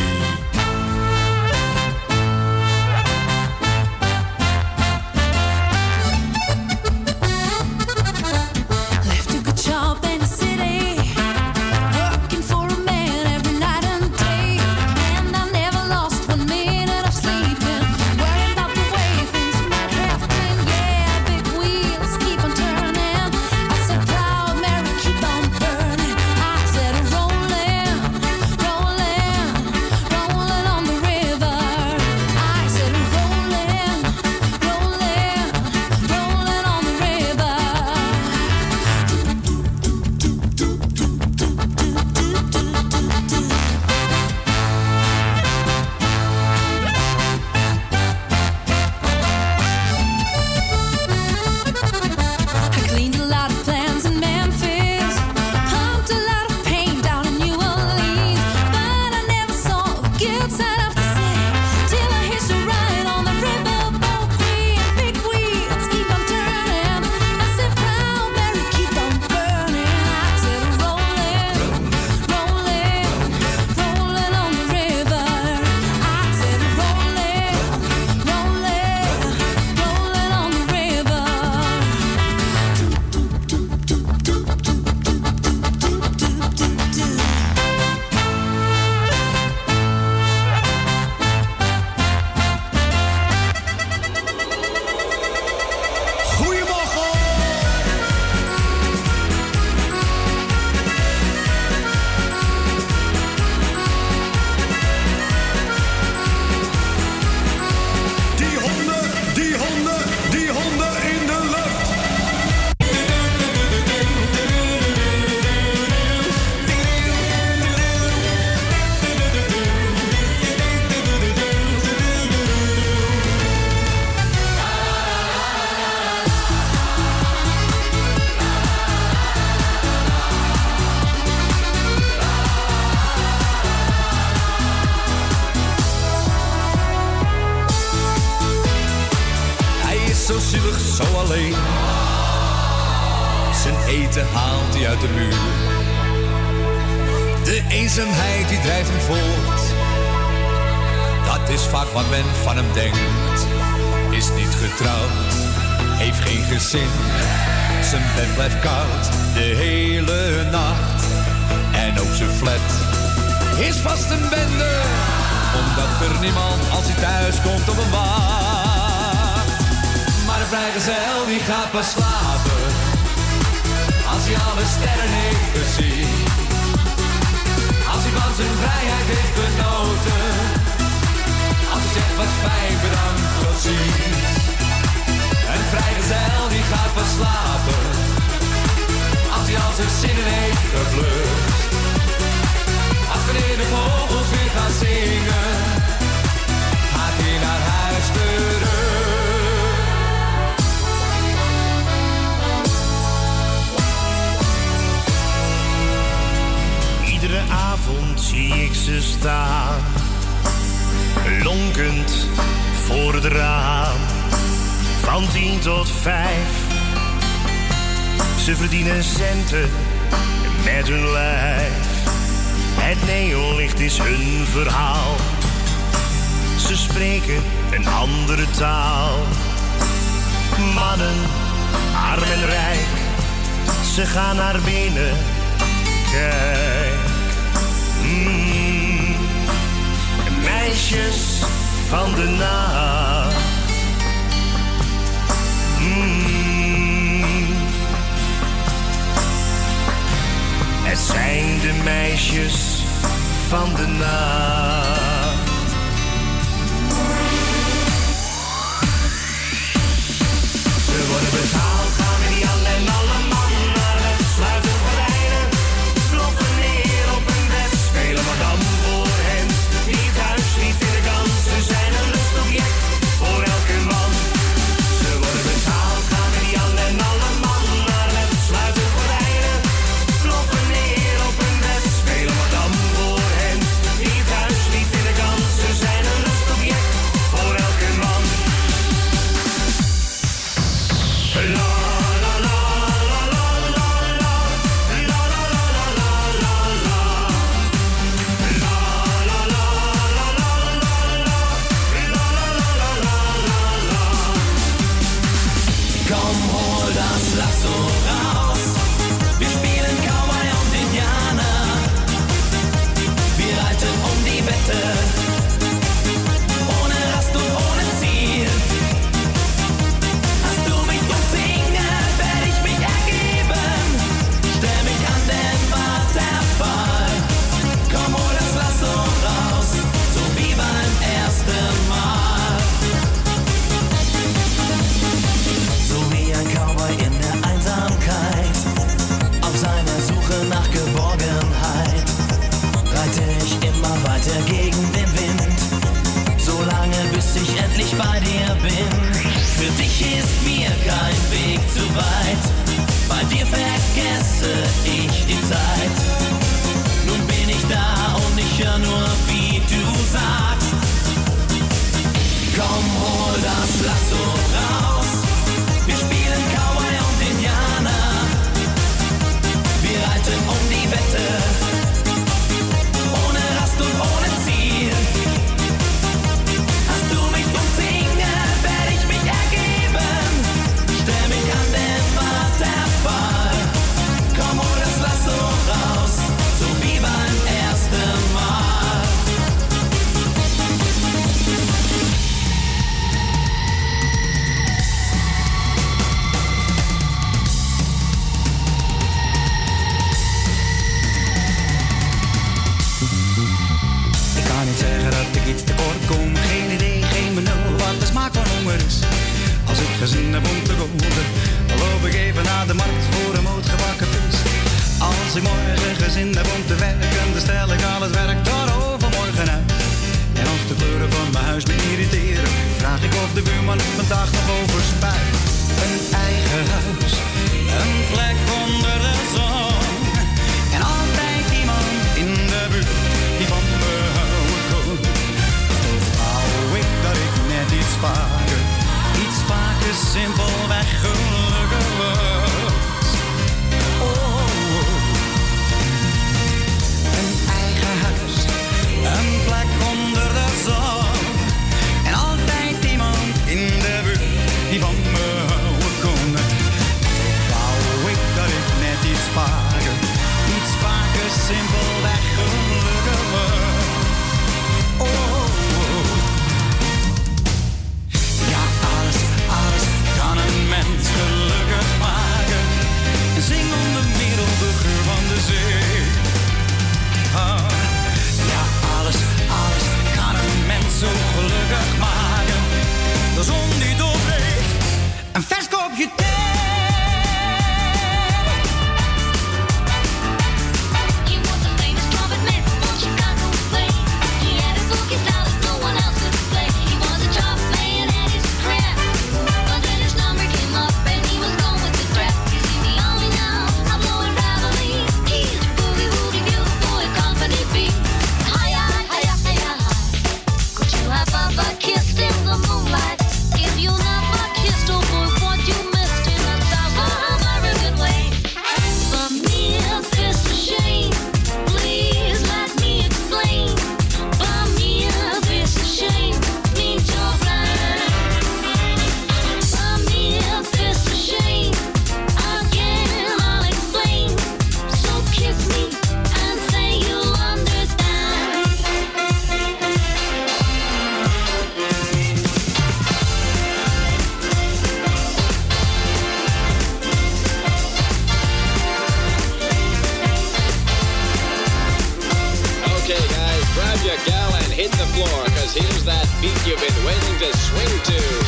floor, cause here's that beat you've been waiting to swing to.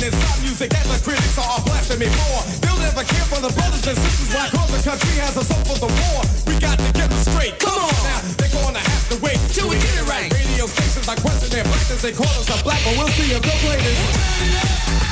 and stop music that the critics are all blasting me for. They'll never care for the brothers and sisters like all the country has a soul for the war. We got to get them straight. Come, Come on. on. now, they're gonna have to wait till we get it right. Radio stations are questioning their. They call us a black, but we'll see if they'll play this.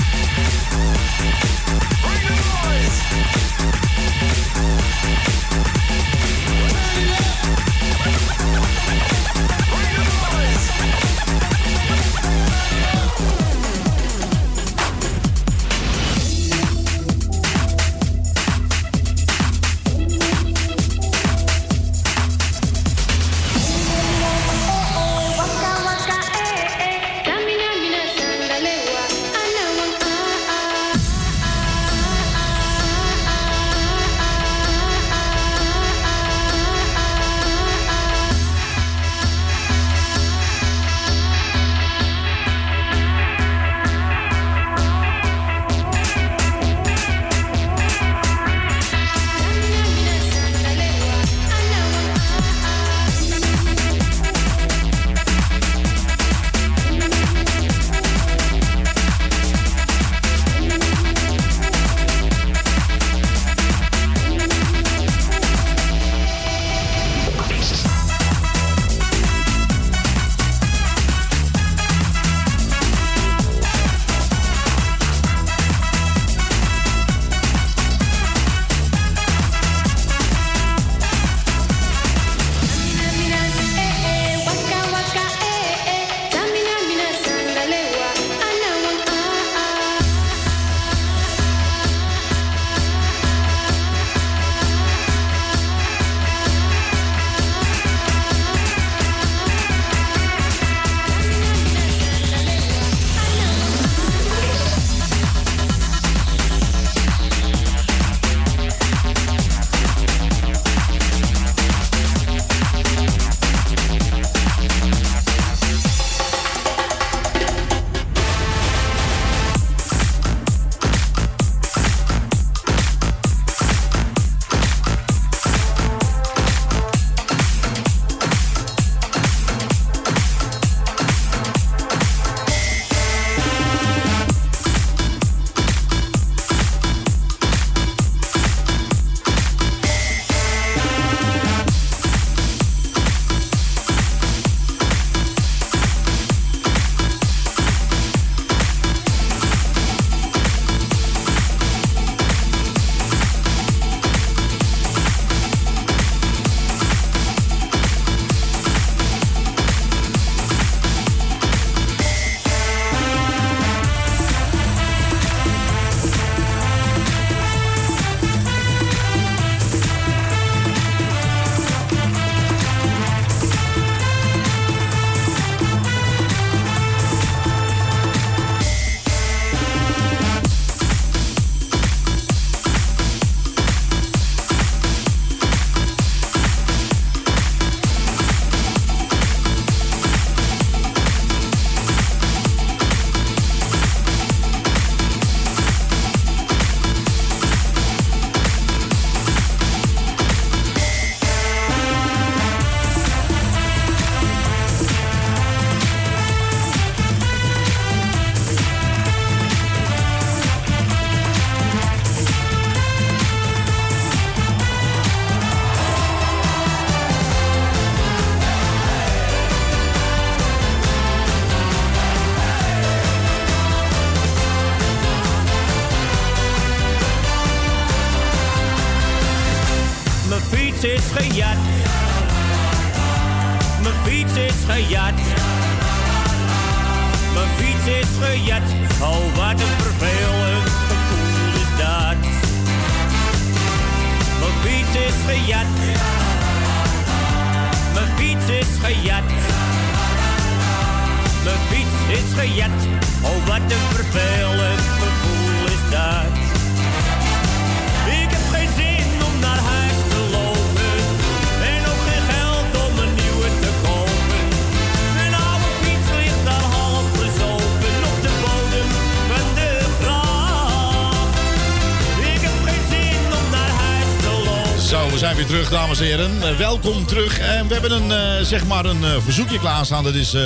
Dames en heren. Eh, welkom terug. En we hebben een, eh, zeg maar een eh, verzoekje klaarstaan. Dat is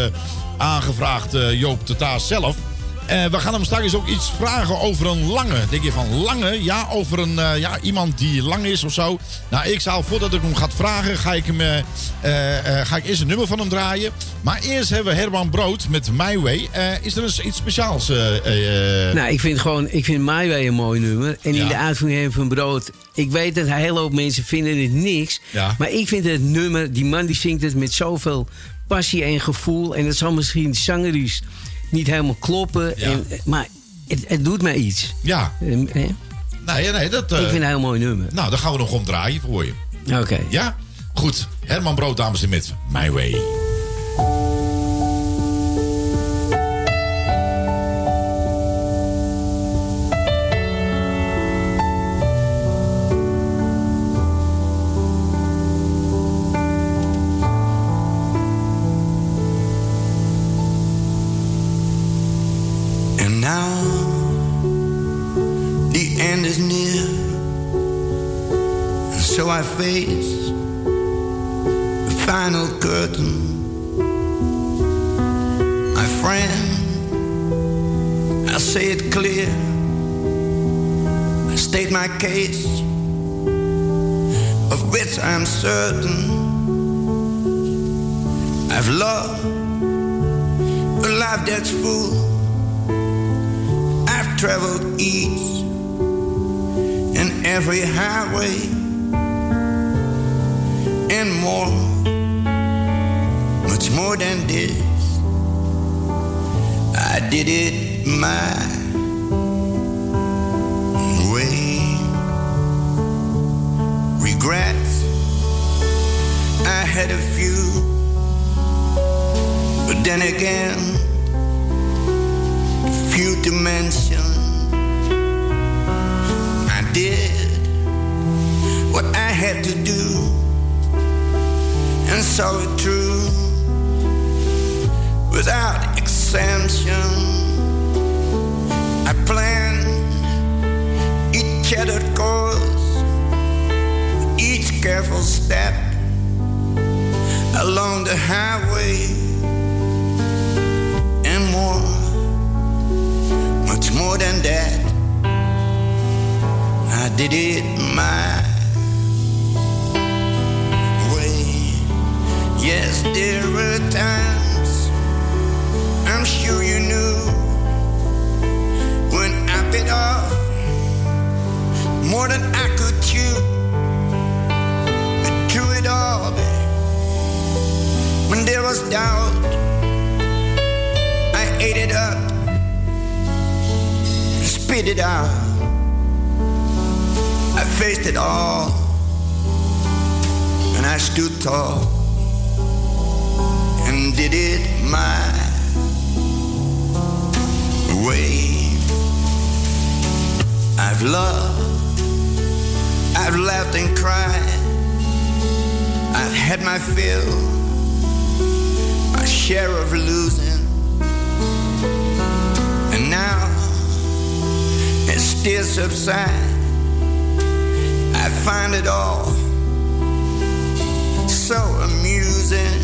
aangevraagd Joop de Taas zelf. Eh, we gaan hem straks ook iets vragen over een lange. Denk je van lange? Ja, over een, ja, iemand die lang is of zo. Nou, ik zou voordat ik hem ga vragen, ga ik, hem, ga ik eerst een nummer van hem draaien. Maar eerst hebben we Herman Brood met My Way. Eh, is er eens iets speciaals? eh, eh, Nou, ik vind gewoon, ik vind My Way een mooi nummer. En in de uitvoering van Brood. Ik weet dat een hele hoop mensen vinden het niks. Ja. Maar ik vind het nummer, die man die zingt het met zoveel passie en gevoel. En dat zal misschien zangerisch niet helemaal kloppen. En, maar het, het doet mij iets. Ja. Eh, eh? Nee, nee, dat... Ik vind het een heel mooi nummer. Nou, dan gaan we nog omdraaien voor je. Oké. Ja? Goed. Herman Brood, dames en heren, met My Way. I planned each shattered course, each careful step along the highway and more much more than that. I did it my way. Yes, there were times I'm sure you knew off more than I could chew. But through it all, when there was doubt, I ate it up spit it out. I faced it all, and I stood tall and did it my way. I've loved, I've laughed and cried, I've had my fill, my share of losing, and now it still subsides. I find it all so amusing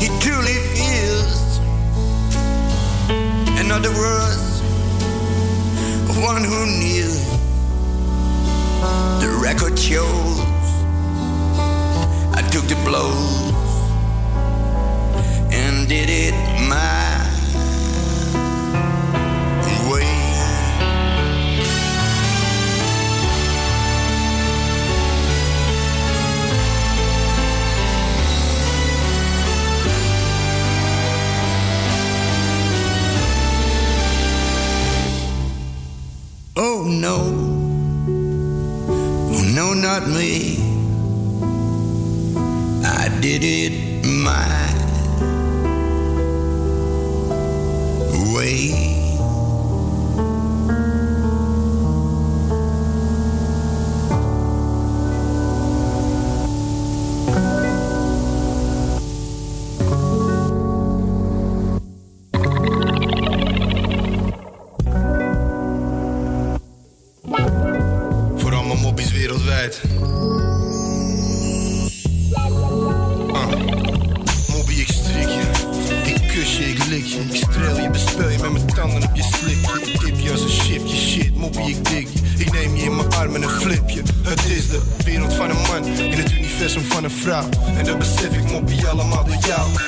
he truly feels. In other words, one who knew the record shows. I took the blows and did it my me.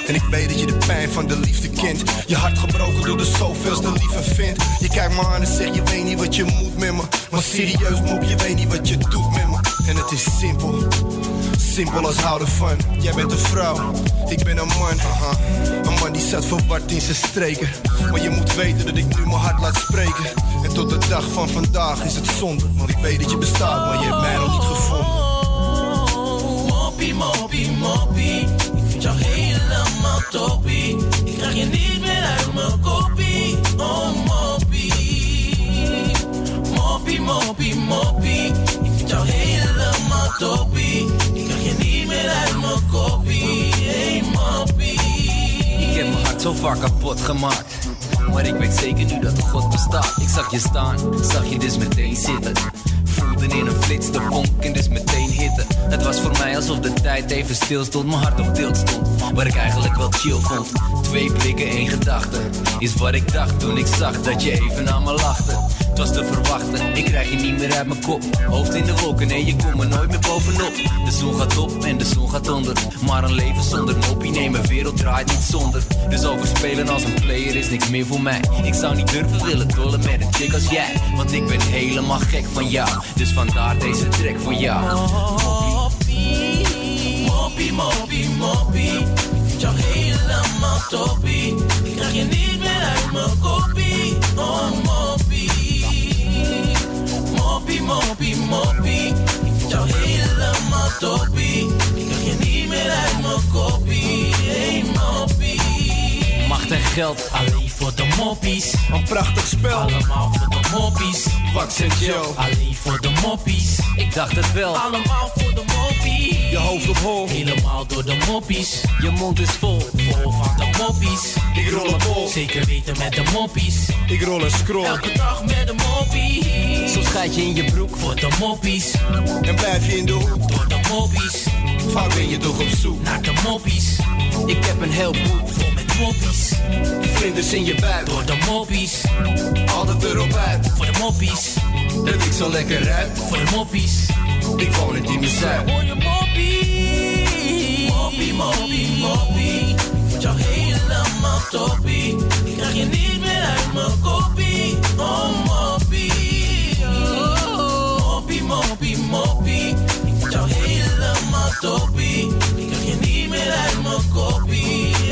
En ik weet dat je de pijn van de liefde kent. Je hart gebroken door de zoveelste lieve vindt. Je kijkt me aan en zegt, je weet niet wat je moet met me. Maar serieus, mop, je weet niet wat je doet met me. En het is simpel. Simpel als houden van. Jij bent een vrouw, ik ben een man. Een man die zat verward in zijn streken. Maar je moet weten dat ik nu mijn hart laat spreken. En tot de dag van vandaag is het zonde. Want ik weet dat je bestaat, maar je hebt mij nog niet gevonden. Moppie, moppie, moppie. Ik vind jou helemaal. Ik krijg je niet meer uit mijn kopie. Oh, moppie. Moppie, moppie, moppie. Ik vind jou helemaal toppie. Ik krijg je niet meer uit mijn kopie. Hey, moppie. Ik heb mijn hart zo vaak kapot gemaakt. Maar ik weet zeker nu dat God bestaat. Ik zag je staan, zag je dus meteen zitten. Voelde in een flits de vonk en dus meteen hitte. Het was voor mij alsof de tijd even stil stond, mijn hart op tilt stond. Wat ik eigenlijk wel chill vond. Twee blikken, één gedachte. Is wat ik dacht toen ik zag dat je even aan me lachte. Het was te verwachten, ik krijg je niet meer uit mijn kop. Hoofd in de wolken, nee, je komt er nooit meer bovenop. De zon gaat op en de zon gaat onder. Maar een leven zonder moppie, nee, mijn wereld draait niet zonder. Dus overspelen als een player is niks meer voor mij. Ik zou niet durven willen dollen met een chick als jij. Want ik ben helemaal gek van jou. Dus vandaar deze track voor jou. Moppie, moppie, moppie. Jou helemaal toppie. Ik krijg je niet meer uit mijn kopie. Oh, moppie. Moppie, moppie, moppie. Ik vind jou helemaal toppie. Ik krijg je niet meer uit mijn kopie. Hey, moppie. Macht en geld, alleen voor de moppies. Een prachtig spel. Allemaal voor de moppies. Wax en Joe. Alleen voor de moppies. Ik dacht het wel. Allemaal voor de moppies. Je hoofd op hol. Helemaal door de moppies. Je mond is vol. Vol van de moppies. Ik rol een bol. Zeker weten met de moppies. Ik rol een scroll. Elke dag met de moppies. Soms gaat je in je broek Voor de moppies. En blijf je in de hoek. Door de moppies. Vaak ben je toch op zoek. Naar de moppies. Ik heb een heel boek met moppies. Vlinders in je buik. Door de moppies. Altijd erop uit. Voor de moppies. Dat ik zo lekker ruik. Voor de moppies. Ik woon in die zuid. Hoor je moppie? Moppie, moppie, moppie. Ik vind jou helemaal toppie. Ik krijg je niet meer uit mijn kopie. Oh, moppie. Moppie, moppie, moppie. Ik vind jou helemaal toppie. Ik krijg je niet meer uit mijn kopie.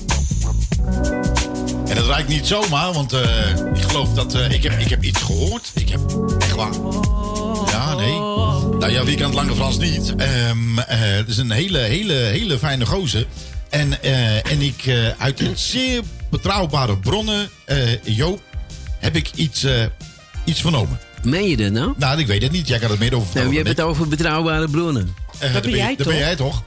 ik niet zomaar, want eh, ik geloof dat... eh, ik, heb, ik heb iets gehoord. Ik heb echt waar. Ja, nee. Nou ja, wie kan het Lange Frans niet? Eh, het is een hele, hele, hele fijne gozer. En, en ik, uit een zeer betrouwbare bronnen, Joop, heb ik iets, iets vernomen. Meen je dat nou? Nou, ik weet het niet. Jij kan het meer over Nou, vertellen. je hebt het over betrouwbare bronnen. Ik. Eh, ben jij, dan ben jij toch?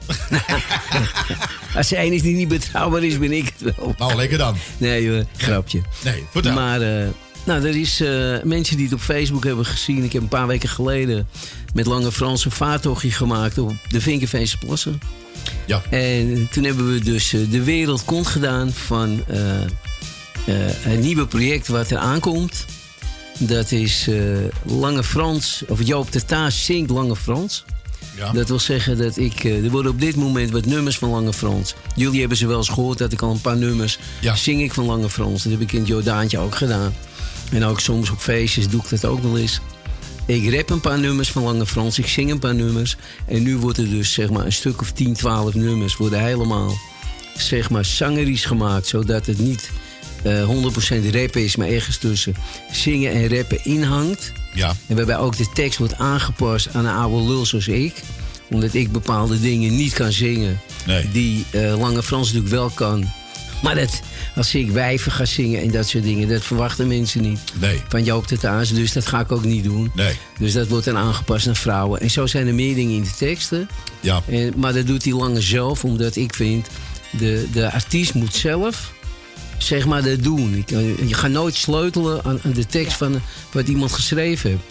Als er één is die niet betrouwbaar is, ben ik het wel. Nou, lekker dan. Nee, hoor, grapje. Nee, vertel. Maar, eh, nou, er is eh, mensen die het op Facebook hebben gezien. Ik heb een paar weken geleden met Lange Frans een vaartochtje gemaakt op de Vinkenveense Plassen. Ja. En toen hebben we dus de wereld kont gedaan van een nieuwe project wat er aankomt. Dat is Lange Frans, of Joop de Taas zingt Lange Frans. Ja. Dat wil zeggen dat ik. eh, er worden op dit moment wat nummers van Lange Frans. Jullie hebben ze wel eens gehoord dat ik al een paar nummers zing ik van Lange Frans. Dat heb ik in het Jordaantje ook gedaan. En ook soms op feestjes doe ik dat ook wel eens. Ik rap een paar nummers van Lange Frans, ik zing een paar nummers. En nu wordt er dus zeg maar een stuk of 10, 12 nummers worden helemaal zeg maar zangerisch gemaakt. Zodat het niet eh 100% rap is, maar ergens tussen zingen en rappen inhangt. Ja. En waarbij ook de tekst wordt aangepast aan een oude lul zoals ik. Omdat ik bepaalde dingen niet kan zingen. Die eh, Lange Frans natuurlijk wel kan. Maar dat, als ik wijven ga zingen en dat soort dingen, dat verwachten mensen niet. Nee. Van Joop de Taas, dus dat ga ik ook niet doen. Nee. Dus dat wordt dan aangepast naar vrouwen. En zo zijn er meer dingen in de teksten. Ja. En, maar dat doet hij Lange zelf, omdat ik vind... de, de artiest moet zelf zeg maar dat doen. Ik, eh, je gaat nooit sleutelen aan, aan de tekst van wat iemand geschreven heeft.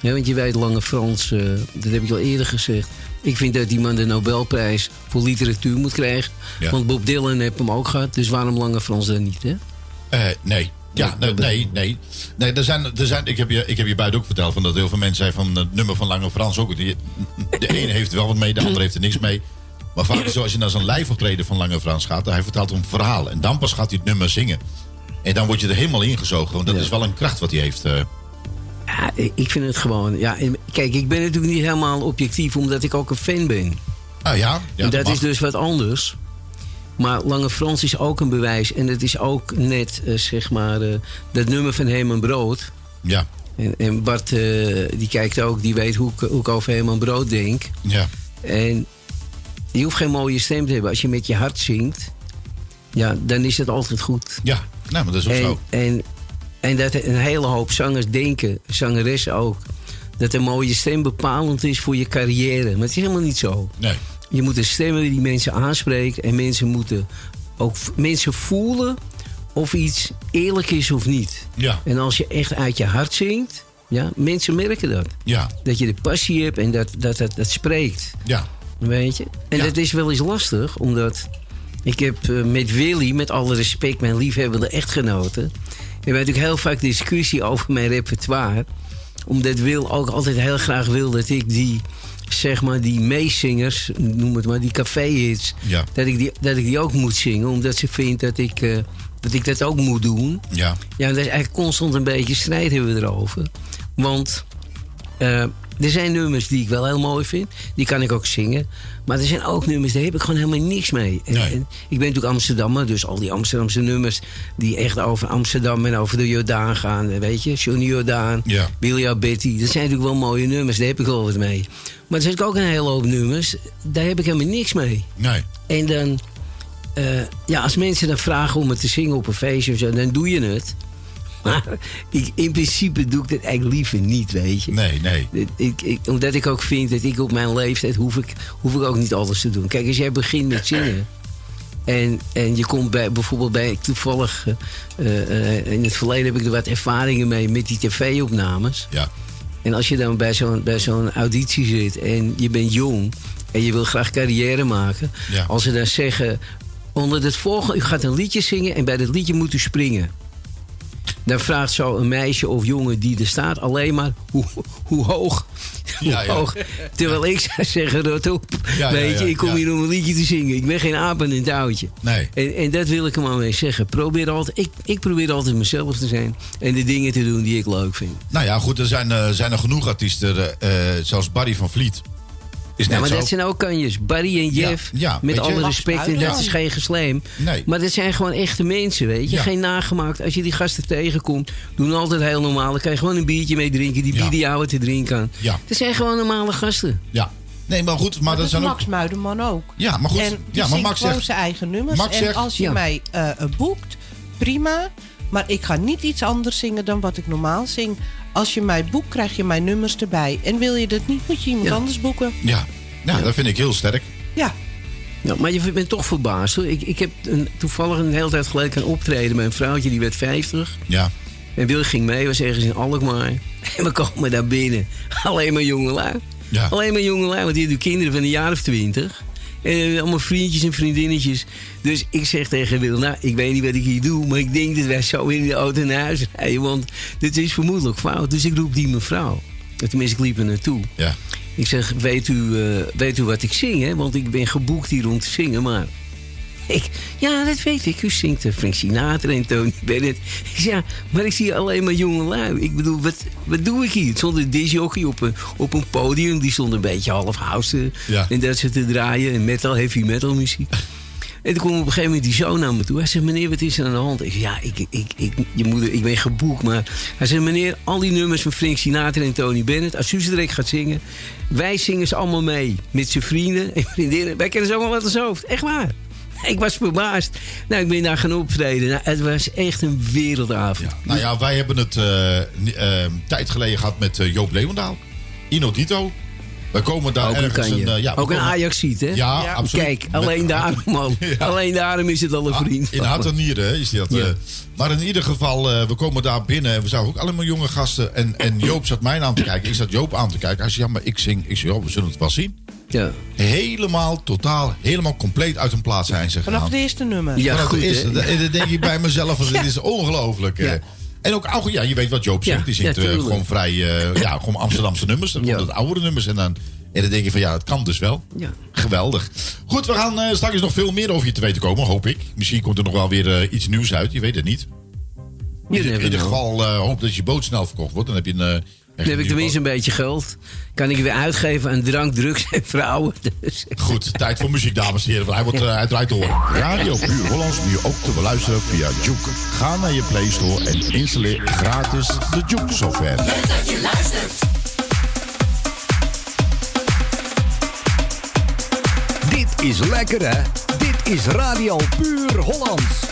Ja, want je weet, Lange Frans, eh, dat heb ik al eerder gezegd. Ik vind dat die man de Nobelprijs voor literatuur moet krijgen. Ja. Want Bob Dylan heeft hem ook gehad, dus waarom Lange Frans dan niet, hè? Eh, nee. Ja, nee, nee, nee. nee er zijn, er zijn, ik, heb je, ik heb je buiten ook verteld van dat heel veel mensen zijn van het nummer van Lange Frans ook. Die, de ene heeft er wel wat mee, de andere heeft er niks mee. Maar vaak is als je naar zo'n live optreden van Lange Frans gaat, hij vertelt een verhaal. En dan pas gaat hij het nummer zingen. En dan word je er helemaal ingezogen. Want dat is wel een kracht wat hij heeft. eh. Ja, ik vind het gewoon... Ja, kijk, ik ben natuurlijk niet helemaal objectief, omdat ik ook een fan ben. Ah ja? ja en dat is dus wat anders. Maar Lange Frans is ook een bewijs. En het is ook net, eh, zeg maar, eh, dat nummer van Herman Brood. Ja. En, en Bart, die kijkt ook, die weet hoe ik, hoe ik over Herman Brood denk. Ja. En je hoeft geen mooie stem te hebben. Als je met je hart zingt, ja, dan is het altijd goed. Ja, nou, maar dat is ook en, zo. En, en dat een hele hoop zangers denken, zangeressen ook, dat een mooie stem bepalend is voor je carrière. Maar het is helemaal niet zo. Nee. Je moet een stem hebben die mensen aanspreekt. En mensen moeten ook mensen voelen of iets eerlijk is of niet. Ja. En als je echt uit je hart zingt, ja, mensen merken dat. Ja. Dat je de passie hebt en dat dat, dat, dat spreekt. Ja. Weet je? En dat is wel eens lastig, omdat ik heb eh, met Willy, met alle respect, mijn liefhebbende echtgenoten, we hebben natuurlijk heel vaak discussie over mijn repertoire. Omdat Wil ook altijd heel graag wil dat ik die, zeg maar, die meezingers, noem het maar, die caféhits, Ja. dat, ik die, dat ik die ook moet zingen. Omdat ze vindt dat ik, eh, dat ik dat ook moet doen. Ja. Ja, dat is eigenlijk constant een beetje strijd hebben we erover. Want eh, er zijn nummers die ik wel heel mooi vind. Die kan ik ook zingen. Maar er zijn ook nummers, daar heb ik gewoon helemaal niks mee. En, en ik ben natuurlijk Amsterdammer, dus al die Amsterdamse nummers... die echt over Amsterdam en over de Jordaan gaan. eh, Weet je, Johnny Jordaan, Ja. Billy Betty. Dat zijn natuurlijk wel mooie nummers, daar heb ik wel wat mee. Maar er zijn ook een hele hoop nummers, daar heb ik helemaal niks mee. Nee. En dan, eh, ja, als mensen dan vragen om het te zingen op een feestje of zo, dan doe je het. Maar ik, in principe doe ik dat eigenlijk liever niet, weet je. Nee, nee. Ik, ik, omdat ik ook vind dat ik op mijn leeftijd hoef ik, hoef ik ook niet alles te doen. Kijk, als jij begint met zingen. En, en je komt bij, bijvoorbeeld bij, toevallig, eh, eh, in het verleden heb ik er wat ervaringen mee met die tv-opnames. Ja. En als je dan bij zo'n, bij zo'n auditie zit en je bent jong en je wil graag carrière maken. Ja. Als ze dan zeggen, onder het volgende, u gaat een liedje zingen en bij dat liedje moet u springen. Dan vraagt zo een meisje of jongen die er staat alleen maar hoe, hoe hoog. Hoe Ja, ja. hoog. Terwijl ik zou zeggen, rot op. Weet je, ik kom hier om een liedje te zingen. Ik ben geen aap in een touwtje. Nee. En, en dat wil ik hem mee zeggen. Probeer altijd, ik, ik probeer altijd mezelf te zijn. En de dingen te doen die ik leuk vind. Nou ja, goed, er zijn, eh, zijn er genoeg artiesten, eh, eh, zoals Barry van Vliet. Is net ja, maar zo. dat zijn ook kanjes. Barry en Jeff. ja, met alle respect. En dat is geen gesleem. Nee. Maar dat zijn gewoon echte mensen, weet je. Ja. Geen nagemaakt. Als je die gasten tegenkomt, doen altijd heel normaal. Dan kan je gewoon een biertje mee drinken. Die bieden jou wat te drinken aan. Ja. Dat zijn gewoon normale gasten. Ja. Nee, maar goed, maar dat dat is zijn ook... Max Muiderman ook. Ja, maar goed. En die ja, maar Max gewoon zegt... zijn eigen nummers. Max en zegt- als je Ja. mij eh, eh, boekt, prima. Maar ik ga niet iets anders zingen dan wat ik normaal zing. Als je mij boekt, krijg je mijn nummers erbij. En wil je dat niet, moet je iemand anders boeken. Ja. ja, dat vind ik heel sterk. Ja. Ja, maar je bent toch verbaasd. Hoor. Ik, ik heb een, toevallig een hele tijd geleden een optreden met een vrouwtje die werd 50. Ja. En Wil ging mee, was ergens in Alkmaar. En we komen daar binnen. Alleen maar jongelui. Ja. Alleen maar jongelui, want die hebben kinderen van een jaar of twintig. En eh, allemaal vriendjes en vriendinnetjes. Dus ik zeg tegen Wil, nou, ik weet niet wat ik hier doe... maar ik denk dat wij zo in de auto naar huis rijden... want dit is vermoedelijk fout. Dus ik roep die mevrouw. Tenminste, ik liep er naartoe. Ja. Ik zeg, weet u, eh, weet u wat ik zing, hè? Want ik ben geboekt hier om te zingen, maar... Ik, ja, dat weet ik. U zingt Frank Sinatra en Tony Bennett. Ja, maar ik zie alleen maar jonge lui. Ik bedoel, wat, wat doe ik hier? Een disjockey op een, op een podium. Die stond een beetje half house eh, Ja. en dat ze te draaien. En metal, heavy metal muziek. En toen kwam op een gegeven moment die zoon naar me toe. Hij zegt, meneer, wat is er aan de hand? Ik zeg, ja, ik, ik, ik, je moeder, ik ben geboekt. Maar hij zegt, meneer, al die nummers van Frank Sinatra en Tony Bennett... als u ze direct gaat zingen, wij zingen ze allemaal mee. Met zijn vrienden en vriendinnen. Wij kennen ze allemaal wat als hoofd. Echt waar. Ik was verbaasd. Nou, ik ben daar gaan optreden. Nou, het was echt een wereldavond. Nou ja, wij hebben het eh, eh, tijd geleden gehad met eh, Joop Leeuwendaal. Inodito. We komen daar Ook een ergens... kanje. eh, ja, ook een komen- Ajax-ziet, hè? Ja, absoluut. Kijk, Met- alleen daarom, man. Alleen daarom is het al een vriend. In hart en nieren hè, is dat. Ja. eh. maar in ieder geval, eh, we komen daar binnen en we zagen ook allemaal jonge gasten. En, en Joop zat mij aan te kijken. Ik zat Joop aan te kijken. Hij zei, ja, maar ik zing. Ik zei, ja, we zullen het wel zien. Ja. Helemaal, totaal, helemaal compleet uit hun plaats zijn ze Vanaf gegaan. het eerste nummer. Ja, Vanaf goed, de eerste. dan denk ik bij mezelf, Ja. dit is ongelooflijk. En ook, ook, ja, je weet wat Joop. Ja, Die zingt ja, eh, gewoon vrij, eh, ja, gewoon Amsterdamse nummers. Dan komt het oudere nummers. En dan, en dan denk je van, ja, het kan dus wel. Ja. Geweldig. Goed, we gaan eh, straks nog veel meer over je te weten komen, hoop ik. Misschien komt er nog wel weer iets nieuws uit, je weet het niet. In, ieder geval eh, hoop dat je boot snel verkocht wordt. Dan heb je een... Dan heb ik tenminste een beetje geld. Kan ik weer uitgeven aan drank, drugs en vrouwen. Dus. Goed, tijd voor muziek, dames en heren. Want hij, wordt, hij draait door. Radio Puur Hollands nu ook te beluisteren via Juke. Ga naar je Play Store en installeer gratis de Juke software. dat je luistert. Dit is lekker hè? Dit is Radio Puur Hollands.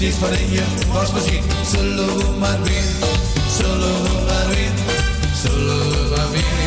Draaien, steeds maar in je maar weer, zullen we maar weer, zullen we maar in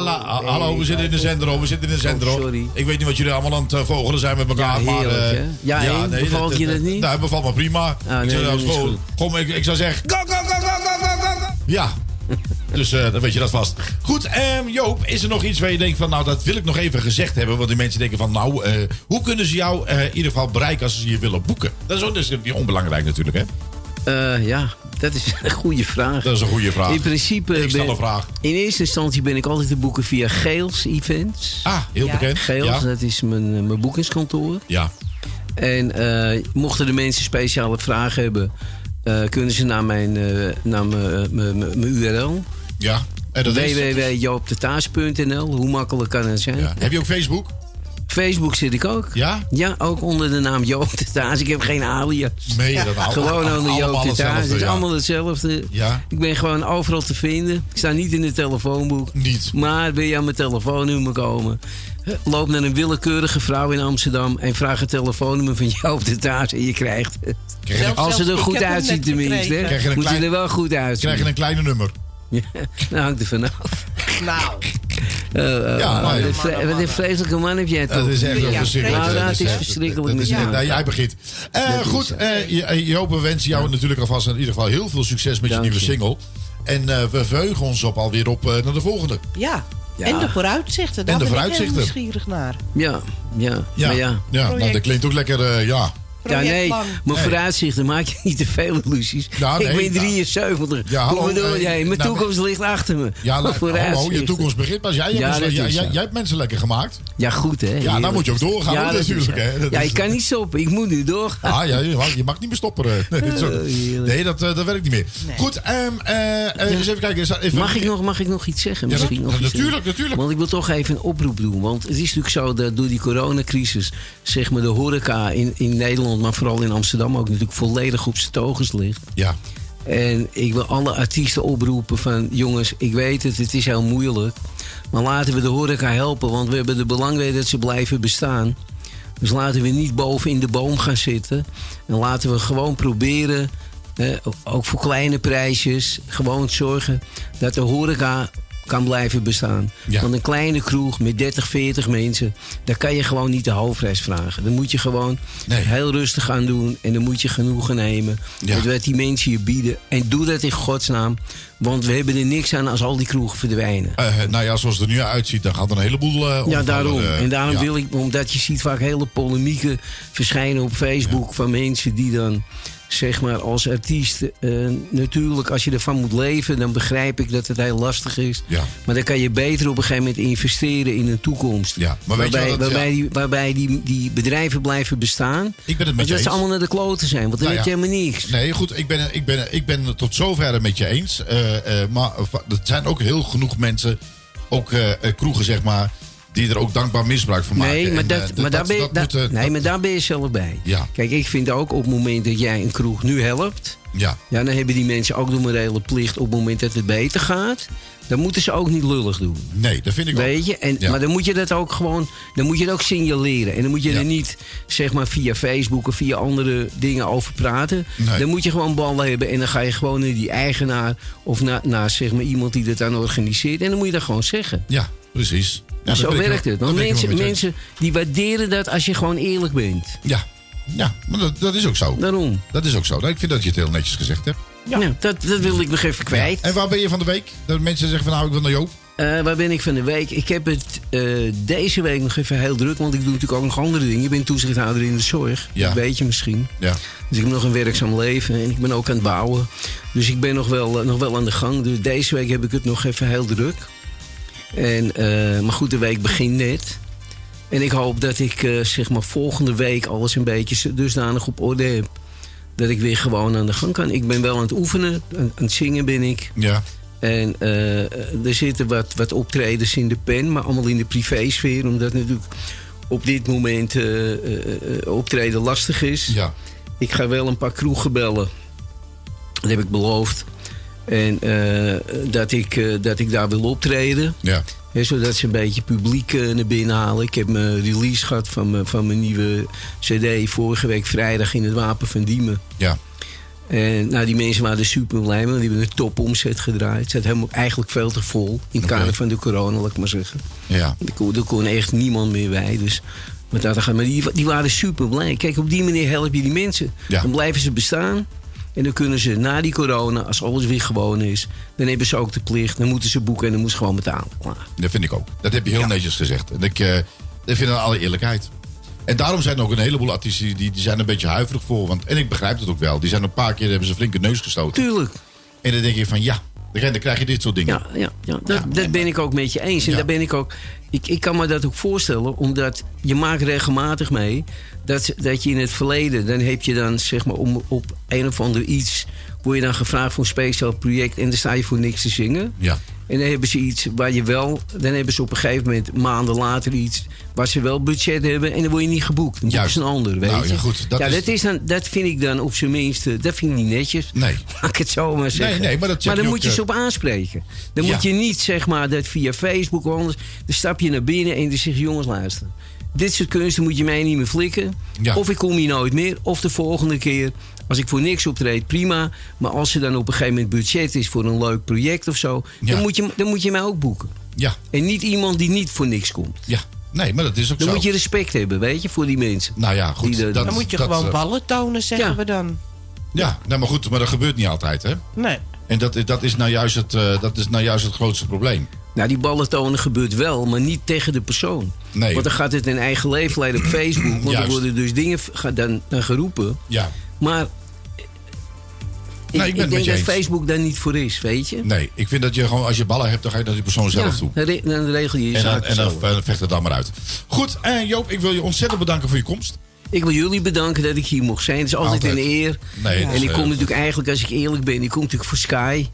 la, la, Hallo, we zitten in de zender, hoor. We zitten in de zender, hoor. Ik weet niet wat jullie allemaal aan het eh, vogelen zijn met elkaar, Ja, maar... heerlijk, eh, hè? Ja, hè? Bevalt je dat niet? Nou, bevalt me prima. Ah, ik, nee, zou, gewoon, ik, ik zou zeggen... Go, go, go, go, go, go. Ja. Dus eh, dan weet je dat vast. Goed, ehm, Joop, is er nog iets waar je denkt van... nou, dat wil ik nog even gezegd hebben. Want die mensen denken van... nou, eh, hoe kunnen ze jou eh, in ieder geval bereiken als ze je willen boeken? Dat is ook niet onbelangrijk natuurlijk, hè? Eh, ja, dat is een goede vraag. Dat is een goede vraag. In principe... Ik stel ben- een vraag. In eerste instantie ben ik altijd te boeken via Geels Events. Ah, heel bekend. Geels, Ja. dat is mijn, eh, mijn boekingskantoor. Ja. En eh, mochten de mensen speciale vragen hebben... eh, kunnen ze naar mijn, eh, naar mijn, mijn, mijn- mijn URL. Ja. En dat is- www.joopdetaas.nl. Hoe makkelijk kan het zijn? Ja. Heb je ook Facebook? Facebook zit ik ook. Ja? Ja, ook onder de naam Joop de Taas. Ik heb geen alias. Meen je dat nou? Gewoon onder Joop de Taas. Het is ja. allemaal hetzelfde. Ja. Ik ben gewoon overal te vinden. Ik sta niet in het telefoonboek. Niet. Maar wil je aan mijn telefoonnummer komen? Loop naar een willekeurige vrouw in Amsterdam en vraag het telefoonnummer van Joop de Taas en je krijgt het. Krijg je- Als het er goed uitziet tenminste. gekregen. hè. Krijg je een Moet klein- je er wel goed uitzien. Krijg je een kleine nummer. Ja, dat hangt er vanaf. Nou. Uh, uh, Ja, wat een vre- wat een vreselijke man heb jij toch? Dat is echt Ja, verschrikkelijk. Nou, Dat is verschrikkelijk. dat is nou, jij begint. Eh, goed, eh, je- eh, Joop, we wensen jou natuurlijk alvast in ieder geval heel veel succes met je nieuwe single. En eh, we verheugen ons op alweer op eh, naar de volgende. Ja. Ja. En de vooruitzichten. Daar En de ben ik vooruitzichten. heel nieuwsgierig naar. Ja, ja, Ja, maar ja. ja nou, dat klinkt ook lekker, eh, ja. Ja, nee, maar Nee. vooruitzichten maak je niet te veel illusies. Ja, nee, ik ben ja. 73. Ja, hallo, Hoe bedoel jij? Mijn nou, toekomst ligt achter me. Ja, Maar nou, hallo, je toekomst begint pas. Jij, Ja, dat jij, hebt mensen lekker gemaakt. Ja, goed hè. Ja, dan moet je ook doorgaan, Ja, dat natuurlijk, hè. Dat Ja, is- ik kan niet stoppen. Ik moet nu doorgaan. Ah ja, je mag, je mag niet meer stoppen. eh. Nee, dat ook- nee dat, eh, dat werkt niet meer. Goed, ehm, eh, eens even kijken. Is dat even, Mag ik, nog, mag ik nog iets zeggen? Ja, Misschien dat- nog iets natuurlijk, natuurlijk. Want ik wil toch even een oproep doen. Want het is natuurlijk zo dat door die coronacrisis... zeg maar de horeca in, in Maar vooral in Amsterdam ook natuurlijk volledig op zijn togens ligt. Ja. En ik wil alle artiesten oproepen van... jongens, ik weet het, het is heel moeilijk... maar laten we de horeca helpen... want we hebben er belang bij dat ze blijven bestaan... Dus laten we niet boven in de boom gaan zitten. En laten we gewoon proberen, eh, ook voor kleine prijsjes, gewoon zorgen dat de horeca kan blijven bestaan. Ja. Want een kleine kroeg met 30, 40 mensen, daar kan je gewoon niet de hoofdprijs vragen. Dan moet je gewoon heel rustig aan doen en dan moet je genoegen nemen Ja. met wat die mensen je bieden. En doe dat in godsnaam, want we hebben er niks aan als al die kroegen verdwijnen. Eh, nou ja, zoals het er nu uitziet, dan gaat er een heleboel eh Ja, daarom. eh, en daarom ja. wil ik, omdat je ziet vaak hele polemieken verschijnen op Facebook van mensen die dan, zeg maar, als artiest, eh, natuurlijk, als je ervan moet leven, dan begrijp ik dat het heel lastig is. Ja. Maar dan kan je beter op een gegeven moment investeren in een toekomst. Ja, maar weet waarbij waarbij, ja. die, waarbij die, die bedrijven blijven bestaan. Ik ben het met je dat ze eens. allemaal naar de kloten zijn, want dan Nou heb je helemaal niks. Nee, goed, ik ben, ik ben, ik ben het tot zover met je eens. Eh, maar er zijn ook heel genoeg mensen, ook kroegen zeg maar, die er ook dankbaar misbruik van maken. Nee, maar, En, dat, eh, maar, daar ben dat moet, eh, nee, maar daar ben je zelf bij. Ja. Kijk, ik vind ook op het moment dat jij een kroeg nu helpt... Ja. Ja, dan hebben die mensen ook de morele plicht op het moment dat het beter gaat. Dan moeten ze ook niet lullig doen. Nee, dat vind ik Weet ook. je? En, Ja. Maar dan moet je dat ook gewoon, dan moet je het ook signaleren. En dan moet je Ja. er niet, zeg maar, via Facebook of via andere dingen over praten. Nee. Dan moet je gewoon ballen hebben. En dan ga je gewoon naar die eigenaar of naar, naar zeg maar, iemand die dat dan organiseert. En dan moet je dat gewoon zeggen. Ja, precies. Ja, zo werkt wel- het. Want mensen, mensen die waarderen dat als je gewoon eerlijk bent. Ja, ja maar dat, dat is ook zo. Daarom. Dat is ook zo. Nou, ik vind dat je het heel netjes gezegd hebt. Ja, dat, dat wil ik nog even kwijt. En waar ben je van de week? Dat mensen zeggen van nou, ik wil naar Joop. Eh, waar ben ik van de week? Ik heb het eh, deze week nog even heel druk, want ik doe natuurlijk ook nog andere dingen. Ik ben toezichthouder in de zorg, Ja. dat weet je misschien. Ja. Dus ik heb nog een werkzaam leven en ik ben ook aan het bouwen. Dus ik ben nog wel, eh, nog wel aan de gang. Dus deze week heb ik het nog even heel druk. En, eh, maar goed, de week begint net. En ik hoop dat ik eh, zeg maar volgende week alles een beetje dusdanig op orde heb. Dat ik weer gewoon aan de gang kan. Ik ben wel aan het oefenen, aan, aan het zingen ben ik. Ja. En eh, er zitten wat, wat optredens in de pen, maar allemaal in de privésfeer. Omdat natuurlijk op dit moment optreden lastig is. Ja. Ik ga wel een paar kroegen bellen. Dat heb ik beloofd. En eh, dat, ik, eh, dat ik daar wil optreden. Ja. Zodat ze een beetje publiek eh, naar binnen halen. Ik heb mijn release gehad van mijn, van mijn nieuwe CD vorige week vrijdag in het Wapen van Diemen. Ja. En nou, die mensen waren er super blij mee. want Die hebben een topomzet gedraaid. Het zat helemaal, eigenlijk veel te vol. In het kader van de corona, laat ik maar zeggen. Ja. Er kon, er kon echt niemand meer bij. Dus, maar, die, die waren super blij. Kijk, op die manier help je die mensen. Ja. Dan blijven ze bestaan. En dan kunnen ze na die corona, als alles weer gewoon is... dan hebben ze ook de plicht. Dan moeten ze boeken en dan moeten ze gewoon betalen. Klaar. Dat vind ik ook. Dat heb je heel netjes gezegd. En ik, eh, ik vind het alle eerlijkheid. En daarom zijn er ook een heleboel artiesten die, die zijn een beetje huiverig voor. Want, en ik begrijp het ook wel. Die zijn een paar keer hebben ze flinke neus gestoten. Tuurlijk. En dan denk je van ja, dan dan krijg je dit soort dingen. Ja, ja, ja dat, dat ben ik ook met je eens. En Ja. daar ben ik ook. Ik, ik kan me dat ook voorstellen, omdat je maakt regelmatig mee dat, dat je in het verleden, dan heb je dan zeg maar om, op een of ander iets, word je dan gevraagd voor een speciaal project en dan sta je voor niks te zingen. Ja. En dan hebben ze iets waar je wel... Dan hebben ze op een gegeven moment maanden later iets... waar ze wel budget hebben en dan word je niet geboekt. Dan ze een ander, weet Nou, je. ja, goed, dat ja, is- dat, is dan, dat vind ik dan op zijn minste... Dat vind ik niet netjes. Nee. Laat ik het zo maar zeggen. Nee, nee, maar dat zeg dan je moet ook, je ze eh, op aanspreken. Dan Ja. moet je niet, zeg maar, dat via Facebook of anders... dan stap je naar binnen en dan zeg je... jongens, luister. Dit soort kunsten moet je mij niet meer flikken. Of ik kom hier nooit meer. Of de volgende keer, als ik voor niks optreed, prima. Maar als er dan op een gegeven moment budget is voor een leuk project of zo... Ja. Dan, moet je, dan moet je mij ook boeken. Ja. En niet iemand die niet voor niks komt. Ja. Nee, maar dat is ook Dan zo. moet je respect hebben, weet je, voor die mensen. Nou ja, goed. Die dat, Dan moet je dat, gewoon eh, ballen tonen, zeggen Ja. we dan. Ja, nou, maar goed, maar dat gebeurt niet altijd, hè? Nee. En dat, dat, is nou juist het, eh, dat is nou juist het grootste probleem. Nou, die ballen tonen gebeurt wel, maar niet tegen de persoon. Nee. Want dan gaat het in eigen leven leiden op Facebook. Want er worden dus dingen dan, dan geroepen. Ja. Maar ik, met denk dat. Facebook daar niet voor is, weet je? Nee, ik vind dat je gewoon, als je ballen hebt, dan ga je naar die persoon zelf Ja, toe. dan, re- dan regel je je En dan, en dan eh, vecht het dan maar uit. Goed, en Joop, ik wil je ontzettend bedanken voor je komst. Ik wil jullie bedanken dat ik hier mocht zijn. Het is altijd, Altijd. een eer. Nee, en ik eh, kom natuurlijk eigenlijk, als ik eerlijk ben, ik kom natuurlijk voor Sky.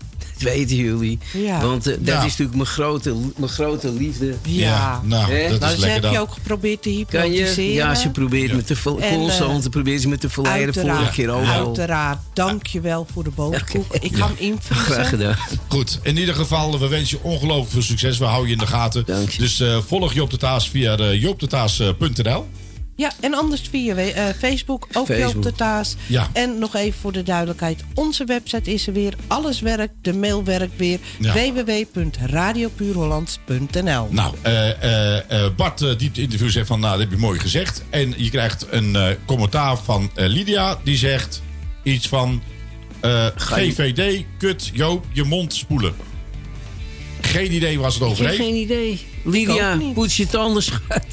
Dat weten jullie. Ja. Want eh, dat Ja. is natuurlijk mijn grote, mijn grote liefde. Ja, nou, Hè? dat Nou, is ze lekker heb je ook geprobeerd te hypnotiseren. Ja, ze probeert Ja. me te ver- En, constant eh, probeert ze me te verleiden. Vorige Uiteraard, keer ook al. uiteraard. Dank je wel voor de boterkoek. Ik ga hem invriezen. Graag gedaan. Goed, in ieder geval, we wensen je ongelooflijk veel succes. We houden je in de gaten. Dank je. Dus eh, volg Joop de Taas via uh, joopdetaas.nl. Ja, en anders via eh, Facebook, ook Facebook. Joop de Taas. Ja. En nog even voor de duidelijkheid. Onze website is er weer. Alles werkt. De mail werkt weer. Ja. www.radiopuurhollands.nl Nou, eh, eh, eh, Bart, die het interview zegt van, nou, dat heb je mooi gezegd. En je krijgt een eh, commentaar van eh, Lydia, die zegt iets van... eh, GVD, kut, Joop, je mond spoelen. Geen idee waar ze het over heeft. geen idee. Lydia, poets je tanden, schat.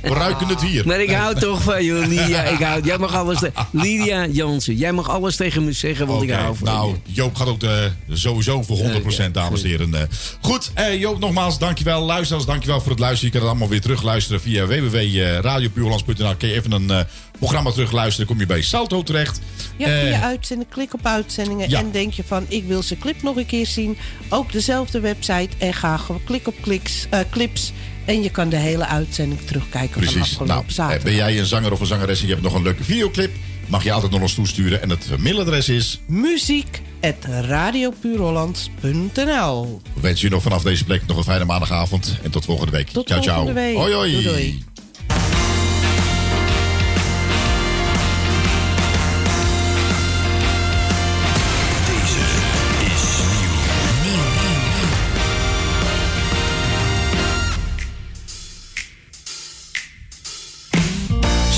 We ruiken het hier. Maar ik hou toch van je, Lydia. Ik hou, jij mag alles te- Lydia Jansen, jij mag alles tegen me zeggen, want ik hou van nou. Joop gaat ook de, sowieso voor 100%, dames en heren. Eh, Goed, eh, Joop, nogmaals, dankjewel. Luisteraars, dankjewel voor het luisteren. Je kan het allemaal weer terugluisteren via www.radiopuurlands.nl. Kun je even een eh, programma terugluisteren, kom je bij Salto terecht. Ja, Eh, via uitzending, klik op uitzendingen. Ja. En denk je van, ik wil zijn clip nog een keer zien. Ook dezelfde website. En ga gewoon klik op kliks, eh, clips. En je kan de hele uitzending terugkijken van Precies. afgelopen Nou, eh, zaterdag. ben jij een zanger of een zangeres en je hebt nog een leuke videoclip? Mag je altijd naar ons toesturen. En het mailadres is... Muziek@radiopuurhollands.nl We wensen je nog vanaf deze plek nog een fijne maandagavond. En tot volgende week. Tot ciao, ciao. volgende week. Hoi, hoi. Doei, doei.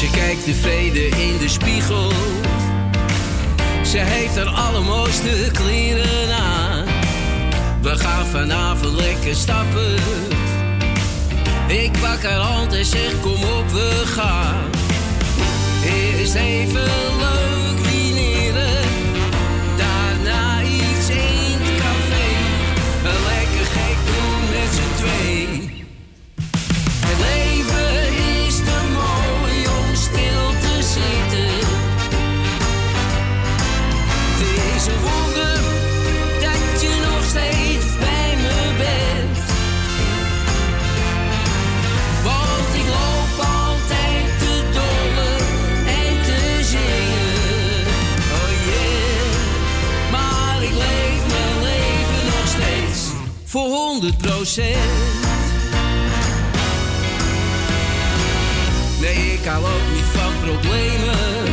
Ze kijkt tevreden in de spiegel. Ze heeft haar allermooiste kleren aan. We gaan vanavond lekker stappen. Ik pak haar hand en zeg kom op we gaan. Eerst even leuk 100 procent. Nee, ik hou ook niet van problemen.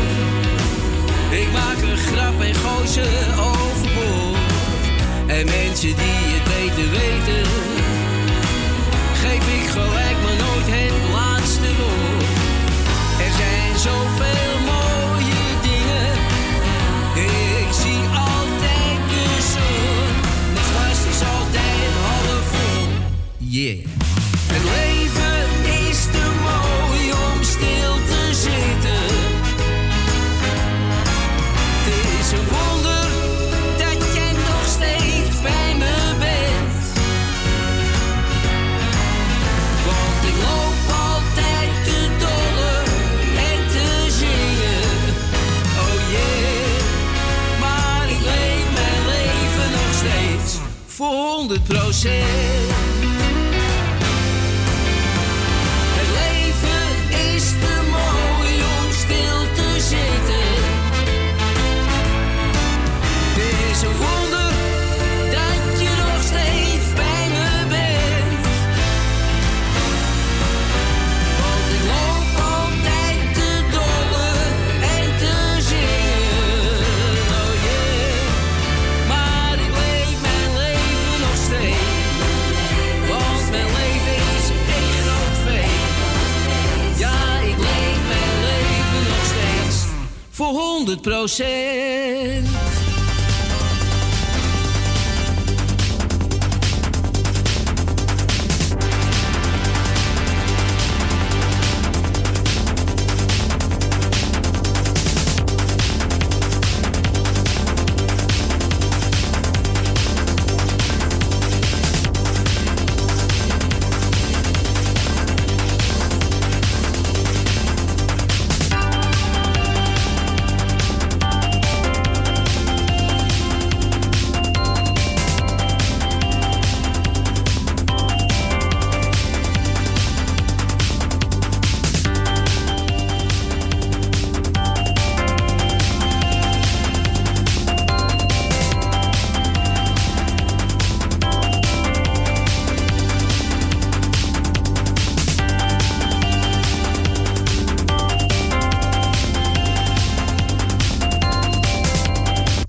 Ik maak een grap en gooi ze overboord. En mensen die het beter weten, geef ik gelijk procent. Ik leef mijn leven